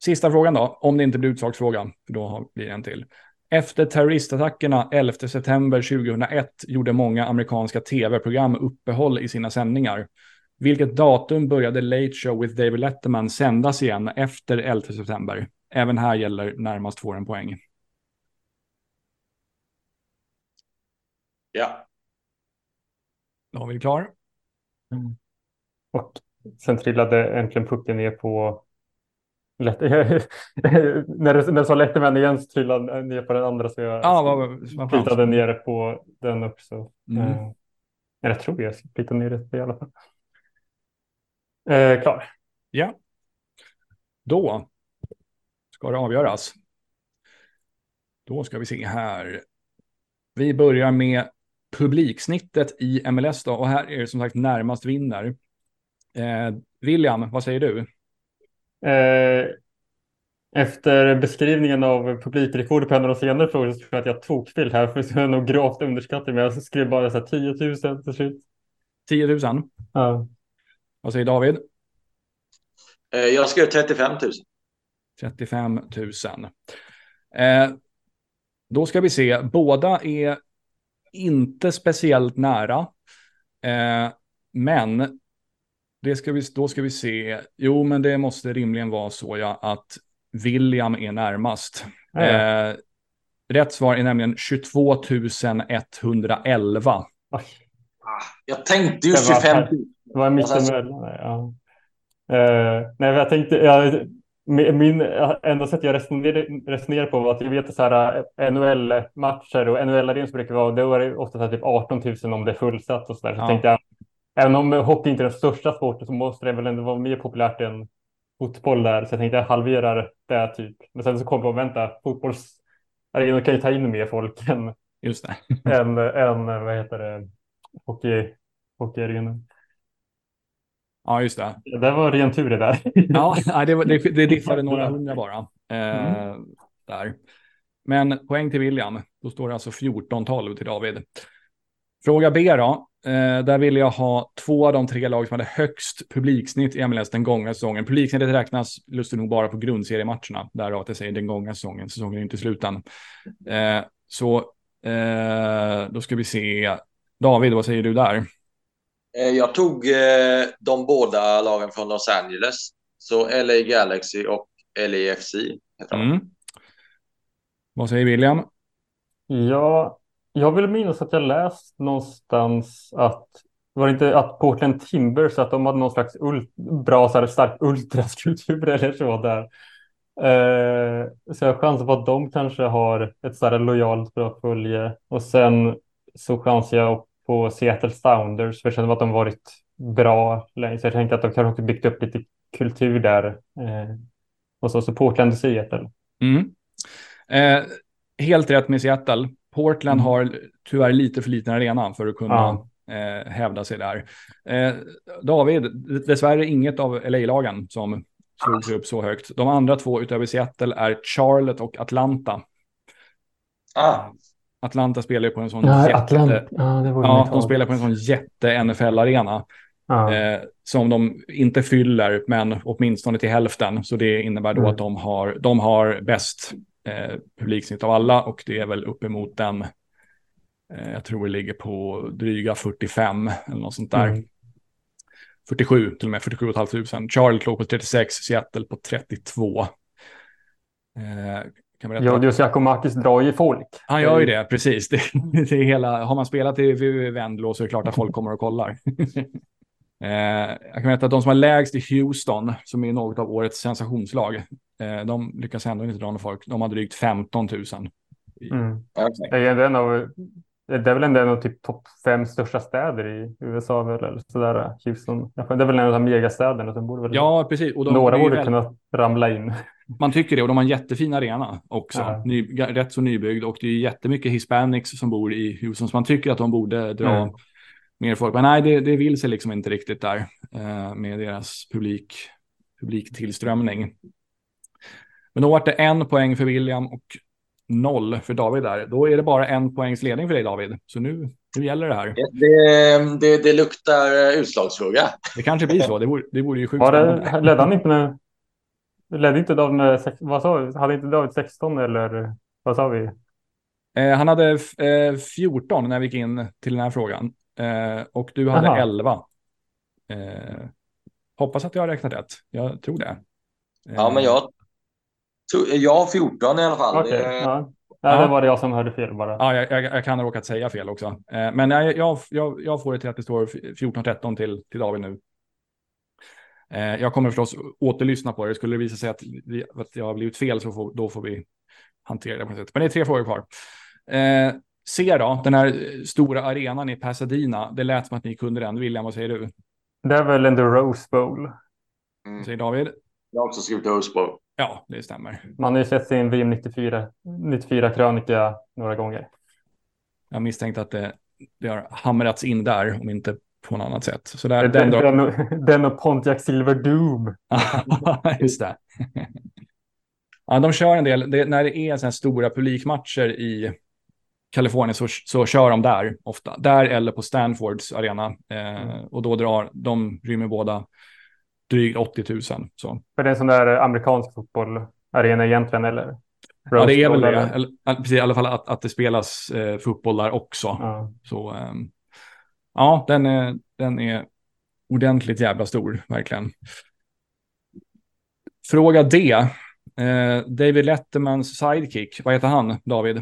Sista frågan då, om det inte blir utslagsfrågan, för då har- blir det en till. Efter terroristattackerna 11 september 2001 gjorde många amerikanska tv-program uppehåll i sina sändningar. Vilket datum började Late Show with David Letterman sändas igen efter 11 september? Även här gäller närmast får en poäng. Ja. David klar? Och sen trillade äntligen pucken ner på lätt... när, du, när du sa Letterman igen så trillade den ner på den andra så jag Ja, vad, vad plitade ner på den också. Mm. Eh, jag tror jag plitade ner det i alla fall. Eh, klar. Ja. Då ska det avgöras. Då ska vi se här. Vi börjar med publiksnittet i MLS då. Och här är det som sagt närmast vinner. Eh, William, vad säger du? Eh, efter beskrivningen av publikrekordet på en av de senare frågorna så tror jag att jag tog fel här för jag är nog gravt underskattat men jag skrev bara så här 10 000 till slut. 10 000. Ja. Vad säger David? Eh, Jag skrev 35 000. 35 000. Eh, då ska vi se. Båda är inte speciellt nära. Eh, men det ska vi, då ska vi se. Jo, men det måste rimligen vara så ja, att William är närmast. Ja, ja. Eh, rätt svar är nämligen 22 111. Oj, Jag tänkte ju Det var 25 här. 000. det var mitt Alltså, Ja. Nej, men jag tänkte, jag, min, enda sätt jag resonerar, resonerar på var att jag vet att så här eh, NHL-matcher och NHL-arenor brukar vara, då är det ofta så här typ 18 000 om det är fullsatt och så där. Så Ja. tänkte jag, även om hockey inte är den största sporten så måste det väl ändå vara mer populärt än fotboll där. Så jag tänkte jag halverar det typ. Men sen så kom jag på, vänta, fotbollsarenor kan ju ta in mer folk än, Just det. än, än vad heter det, hockey, hockeyarenor. Ja, just det. Det var ren tur det där. Ja, det, var- det, det diffade några hundra bara. Eh, Mm. där. Men poäng till William. Då står det alltså 14-12 till David. Fråga B då. Eh, där vill jag ha två av de tre lag som hade högst publiksnitt i MLS den gångna säsongen. Publiksnittet räknas lustigt nog bara på grundseriematcherna. Därav att jag säger den gångna säsongen. Säsongen är inte slut än. Eh, så eh, då ska vi se. David, vad säger du där? Eh, Jag tog eh, de båda lagen från Los Angeles. Så LA Galaxy och LAFC. Mm. Vad säger William? Ja, jag vill minnas att jag läst någonstans att var det inte att Portland Timbers att de hade någon slags ult, bra så här, stark ultraskulptur eller så där. Eh, så jag chansar på att de kanske har ett så här lojalt bra följe och sen så chansar jag på Seattle Sounders för jag känner att de varit bra länge så jag tänkte att de kanske också byggt upp lite kultur där. Eh, och så, så Portland och Seattle. Mm. Eh, helt rätt med Seattle. Portland Mm. har tyvärr lite för liten arena för att kunna Ja. eh, hävda sig där. Eh, David, dessvärre inget av LA-lagen som slog sig upp så högt. De andra två utöver Seattle är Charlotte och Atlanta. Ah, Atlanta spelar ju på en sån Ja, jätte... Atlanta. Ja, det var Ja, de spelar på en sån jätte NFL-arena. Ja. Eh, som de inte fyller, men åtminstone till hälften. Så det innebär då Mm. att de har, de har bäst eh, publiksnitt av alla och det är väl uppemot den, eh, jag tror det ligger på dryga 45 eller något sånt där. Mm. 47, till och med 47 500. Charlotte låg på 36, Seattle på 32. Eh. Georgios Giacomakis drar ju folk. Han gör ju det, precis. Det, det är hela, har man spelat i Vendlo så är det klart att folk kommer och kollar. eh, jag kan berätta att de som har lägst i Houston, som är något av årets sensationslag, eh, de lyckas ändå inte dra någon folk. De har drygt 15 000. Mm. Det är en av det är väl ändå en av typ topp fem största städer i USA väl, eller sådär. Houston. Det är väl en av de megastäderna. De borde väl, Ja, precis. Och de, några borde väl- kunna ramla in. Man tycker det och de har en jättefin arena också. Ja. Ny, rätt så nybyggd och det är jättemycket hispanics som bor i Houston så man tycker att de borde dra Mm. Mer folk. Men nej, det, det vill sig liksom inte riktigt där eh, med deras publik, publiktillströmning. Men då var det en poäng för William och noll för David där. Då är det bara en poängs ledning för dig David. Så nu, nu gäller det här. Det, det, det, luktar eh, utslagsfråga. Det kanske blir så. Det vore, det vore ju sjukt Var det, ledde han inte med... Ledde inte David Vad sa vi? Hade inte David 16 eller vad sa vi? Eh, han hade eh, 14 när vi gick in till den här frågan. Eh, och du hade Aha. 11. Eh, hoppas att jag har räknat rätt. Jag tror det. Eh, Ja, men jag, jag har 14 i alla fall. Okej, Det- ja. Nej, Ja. det var det jag som hörde fel bara. Ja, jag, jag, jag kan ha råkat säga fel också. Eh, men jag, jag, jag, jag får det till att det står 14-13 till, till David nu. Eh, jag kommer förstås återlyssna på det. Skulle det visa sig att, vi, att jag har blivit fel så får, då får vi hantera det på något sätt. Men det är tre frågor kvar. C då, den här stora arenan i Pasadena. Det lät som att ni kunde den. William, vad säger du? Det är väl en The Rose Bowl. Mm. Säger David? Jag har också skrivit Rose Bowl. Ja, det stämmer. Man har ju sett sin VM 94, 94 krönika några gånger. Jag misstänkte att det, det har hamrats in där, om inte på något annat sätt. Så där, Den, den och, den och Pontiac Silver Doom. Just det. ja, de kör en del, det, när det är sådana här stora publikmatcher i Kalifornien så, så kör de där ofta. Där eller på Stanfords arena. Eh, Mm. Och då drar, de rymmer båda drygt 80 000. Så. För det är en sån där amerikansk fotbollsarena egentligen, eller? Ja, det är väl det. eller? Precis, I alla fall att, att det spelas eh, fotboll där också. Ja. Så ehm, ja, den är, den är ordentligt jävla stor, verkligen. Fråga D. Eh, David Lettermans sidekick, vad heter han, David?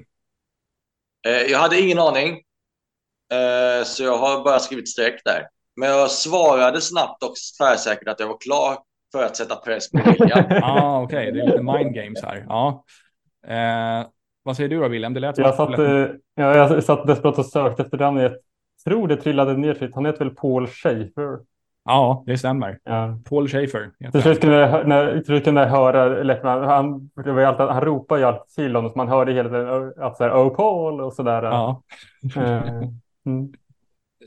Eh, Jag hade ingen aning. Eh, Så jag har bara skrivit streck där. Men jag svarade snabbt och tvärsäkert att jag var klar för att sätta press på William. Ja, ah, okej, det är lite mind games här. Ja. Eh, vad säger du då, William? Det lät Jag att- satt, eh, ja, jag satt desperat och sökte efter namnet. Jag tror det trillade ner. Han heter väl Paul Schaefer? Ja, det stämmer. Ja. Paul Schaefer Till slut kunde när, till kunde jag höra Lettman, han, det var ju alltid, han ropade ju alltid till honom, så man hörde hela tiden att så här, oh Paul och sådär. Ja. Eh, mm.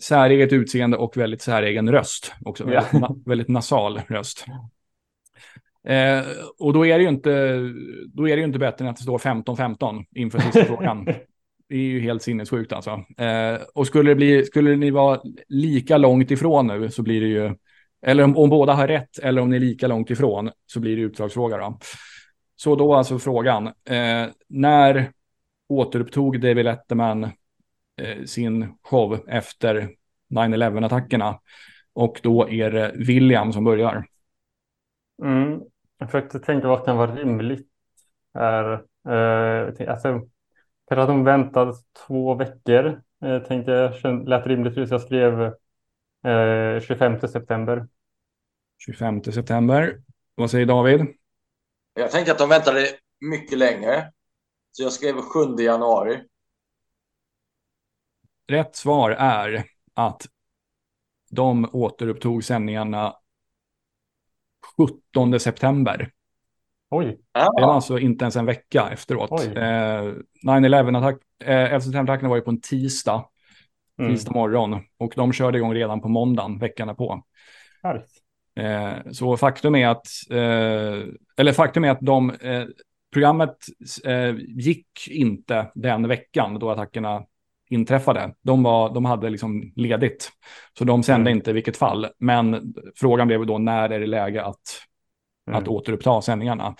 säreget utseende och väldigt säregen röst. Också Ja. väldigt, na väldigt nasal röst. Eh, och då är det ju inte, då är det inte bättre än att det står 15-15 inför sista frågan. Det är ju helt sinnessjukt alltså. Eh, och skulle, det bli, skulle ni vara lika långt ifrån nu så blir det ju, eller om, om båda har rätt eller om ni är lika långt ifrån så blir det utslagsfråga då. Så då alltså frågan, eh, när återupptog David Letterman eh, sin show efter 9-11-attackerna? Och då är det William som börjar. Mm. Jag försökte tänka vad kan vara rimligt här. Eh, alltså, kanske att de väntade två veckor. Eh, tänkte jag lät rimligt. Så jag skrev eh, 25 september. 25 september. Vad säger David? Jag tänkte att de väntade mycket längre. Så jag skrev 7 januari. Rätt svar är att de återupptog sändningarna 17 september. Oj, Det var alltså inte ens en vecka efteråt. Eh, 9-11-attack, eh, 11 september-attacken var ju på en tisdag, mm. tisdag morgon. Och de körde igång redan på måndagen, veckan på. Eh, så faktum är att, eh, eller faktum är att de, eh, programmet eh, gick inte den veckan då attackerna inträffade. De, var, de hade liksom ledigt, så de sände Mm. inte i vilket fall. Men frågan blev då när är det läge att, Mm. att återuppta sändningarna.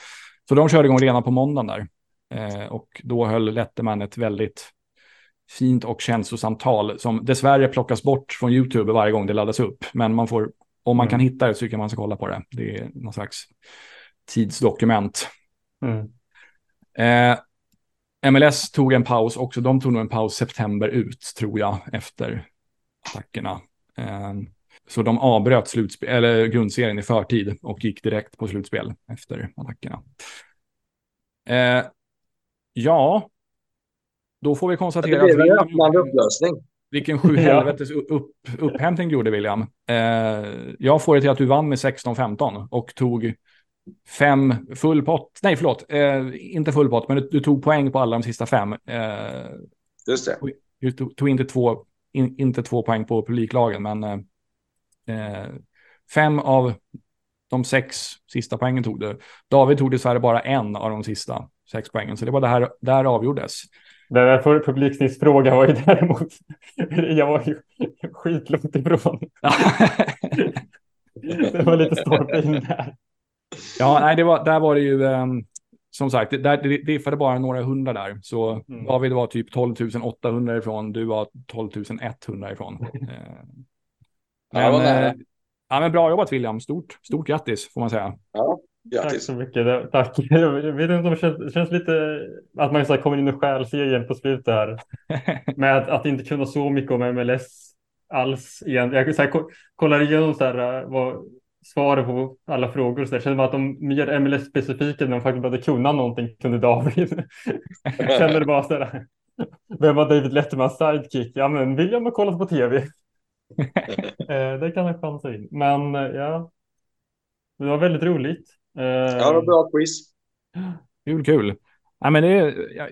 Så de körde igång redan på måndagen där. Eh, och då höll Letterman ett väldigt fint och känslosamt tal som dessvärre plockas bort från YouTube varje gång det laddas upp. Men man får, om man Mm. kan hitta det så tycker jag man ska kolla på det. Det är någon slags tidsdokument. Mm. Eh, MLS tog en paus också. De tog nog en paus september ut, tror jag, efter attackerna. Eh, så de avbröt slutspel, eller grundserien i förtid och gick direkt på slutspel efter attackerna. Eh, ja, då får vi Det konstatera blev en öppnande upplösning. vilken sjuhelvetes upp, upphämtning du gjorde William. Eh, jag får det till att du vann med 16-15 och tog fem full pott. Nej, förlåt. Eh, inte full pott, men du, du tog poäng på alla de sista fem. Eh, Just det. du tog, tog inte, två, in, inte två poäng på publiklagen, men eh, fem av de sex sista poängen tog du. David tog dessvärre bara en av de sista sex poängen, så det var det här där avgjordes. Den där för- publiksnittsfrågan var ju däremot, jag var ju skitlångt ifrån. Det var lite stolpe in där. Ja, nej, det var, där var det ju, ehm, som sagt, det, där, det diffade bara några hundra där. Så Mm. David var typ 12 800 ifrån, du var 12 100 ifrån. Eh, men, nära. eh, ja, men bra jobbat William, stort, stort grattis får man säga. Ja, Tack grattis. så mycket. Tack. Jag vet inte om det känns, det känns lite att man så här kommer in och stjäl serien på slutet här. Med att, att inte kunna så mycket om MLS alls igen. Jag så här, ko- kollar igenom så här, äh, vad, svaren på alla frågor. Så. Känner man att de mer MLS-specifika när de faktiskt började kunna någonting kunde David. Känner det bara så här. Vem var David Lettermans sidekick? Ja, men William har kollat på tv. eh, det kan jag chansa in. Men eh, ja, det var väldigt roligt. Eh, Ja, det var bra quiz. Kul, kul. Ja, men det, jag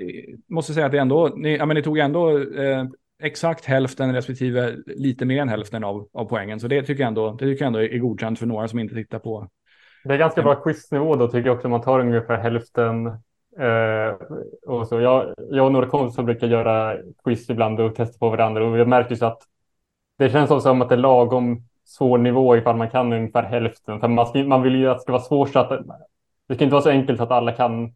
måste säga att det ändå, ni, ja, men ni tog ändå eh, exakt hälften respektive lite mer än hälften av, av poängen. Så det tycker jag ändå, det tycker jag ändå är godkänt för några som inte tittar på. Det är ganska bra quiznivå då tycker jag också. Man tar ungefär hälften. Eh, och så. Jag, jag och några kompisar brukar göra quiz ibland och testa på varandra. Och jag märker så att det känns som att det är lagom svår nivå ifall man kan ungefär hälften. För man, ska, man vill ju att det ska vara svårt så att det ska inte vara så enkelt att alla kan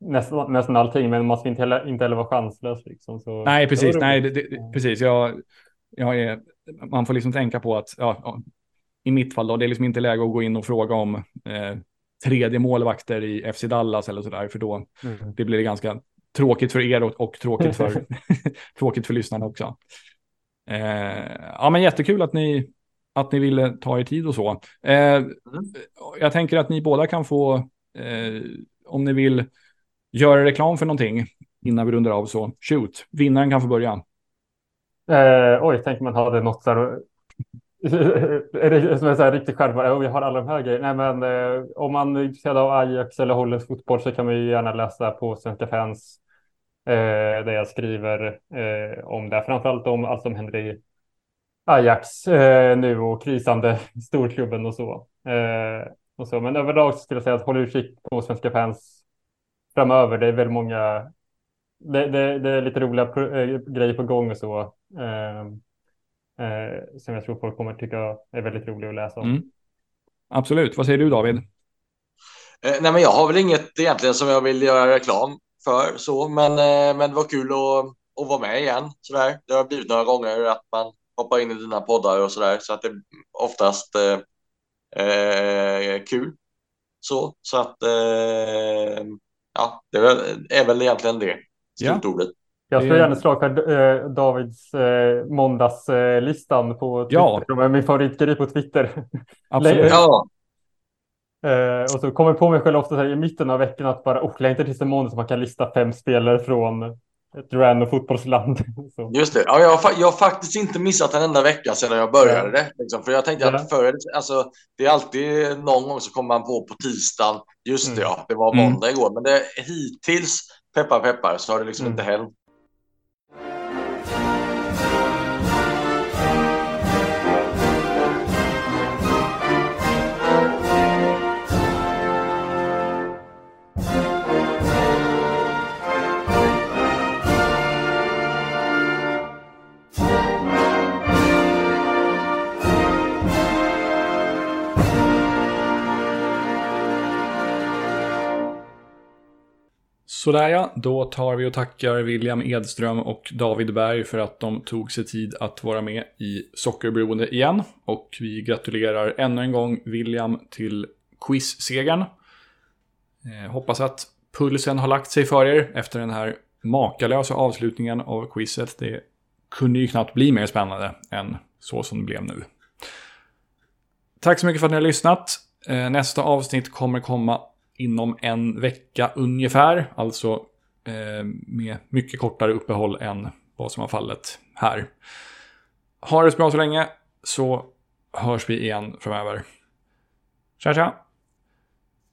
nästan, nästan allting. Men man ska inte heller, inte heller vara chanslös. Liksom. Så, Nej, precis. det Nej, det, det, precis. Jag, jag är, man får liksom tänka på att, ja, i mitt fall då, det är liksom inte läge att gå in och fråga om eh, tredje målvakter i FC Dallas eller sådär, för då Mm. det blir det ganska tråkigt för er och, och tråkigt, för, tråkigt för lyssnarna också. Eh, ja, men jättekul att ni, att ni ville ta er tid och så. Eh, Jag tänker att ni båda kan få, eh, om ni vill göra reklam för någonting innan vi rundar av så, shoot, vinnaren kan få börja. Eh, oj, tänker man hade något så här. Är det som är så här riktigt självklart? Oh, jag har alla de här grejerna. Nej, men eh, om man är intresserad av Ajax eller holländsk fotboll så kan man ju gärna läsa på Svenska fans. Eh, där jag skriver eh, om det. Framförallt om allt som händer i Ajax eh, nu och krisande storklubben och så. Eh, och så. Men överlag så skulle jag säga att håll utkik på Svenska fans framöver. Det är väldigt många det, det, det är lite roliga eh, grejer på gång och så. Eh, eh, som jag tror folk kommer tycka är väldigt roliga att läsa om. Mm. Absolut. Vad säger du David? Eh, nej, men jag har väl inget egentligen som jag vill göra reklam för så, men, eh, men det var kul att, att vara med igen. Sådär. Det har blivit några gånger att man hoppar in i dina poddar och sådär, så att det är oftast eh, eh, kul. Så, så att eh, ja, det är väl, är väl egentligen det slutordet. Jag slår gärna slag för eh, Davids eh, måndagslistan på Twitter. Ja. är min favoritgrej på Twitter. Absolut. Ja, Eh, och så kommer jag på mig själv ofta här, i mitten av veckan att bara oh, längtar tills en måndag så man kan lista fem spelare från ett random fotbollsland. så. just det. Ja, jag, har, jag har faktiskt inte missat en enda vecka sedan jag började det. Liksom, för jag tänkte Ja. att förr, alltså, det är alltid någon gång så kommer man på på tisdagen. Just det, Mm. ja, det var Mm. måndag igår. Men det, hittills, peppar peppar, så har det liksom Mm. inte hänt. Sådär ja, då tar vi och tackar William Edström och David Berg för att de tog sig tid att vara med i Sockerberoende igen. Och vi gratulerar ännu en gång William till quizsegern. Eh, hoppas att pulsen har lagt sig för er efter den här makalösa avslutningen av quizet. Det kunde ju knappt bli mer spännande än så som det blev nu. Tack så mycket för att ni har lyssnat. Eh, Nästa avsnitt kommer komma inom en vecka ungefär. Alltså eh, med mycket kortare uppehåll än vad som har fallet här. Ha det så bra så länge så hörs vi igen framöver. Tja tja!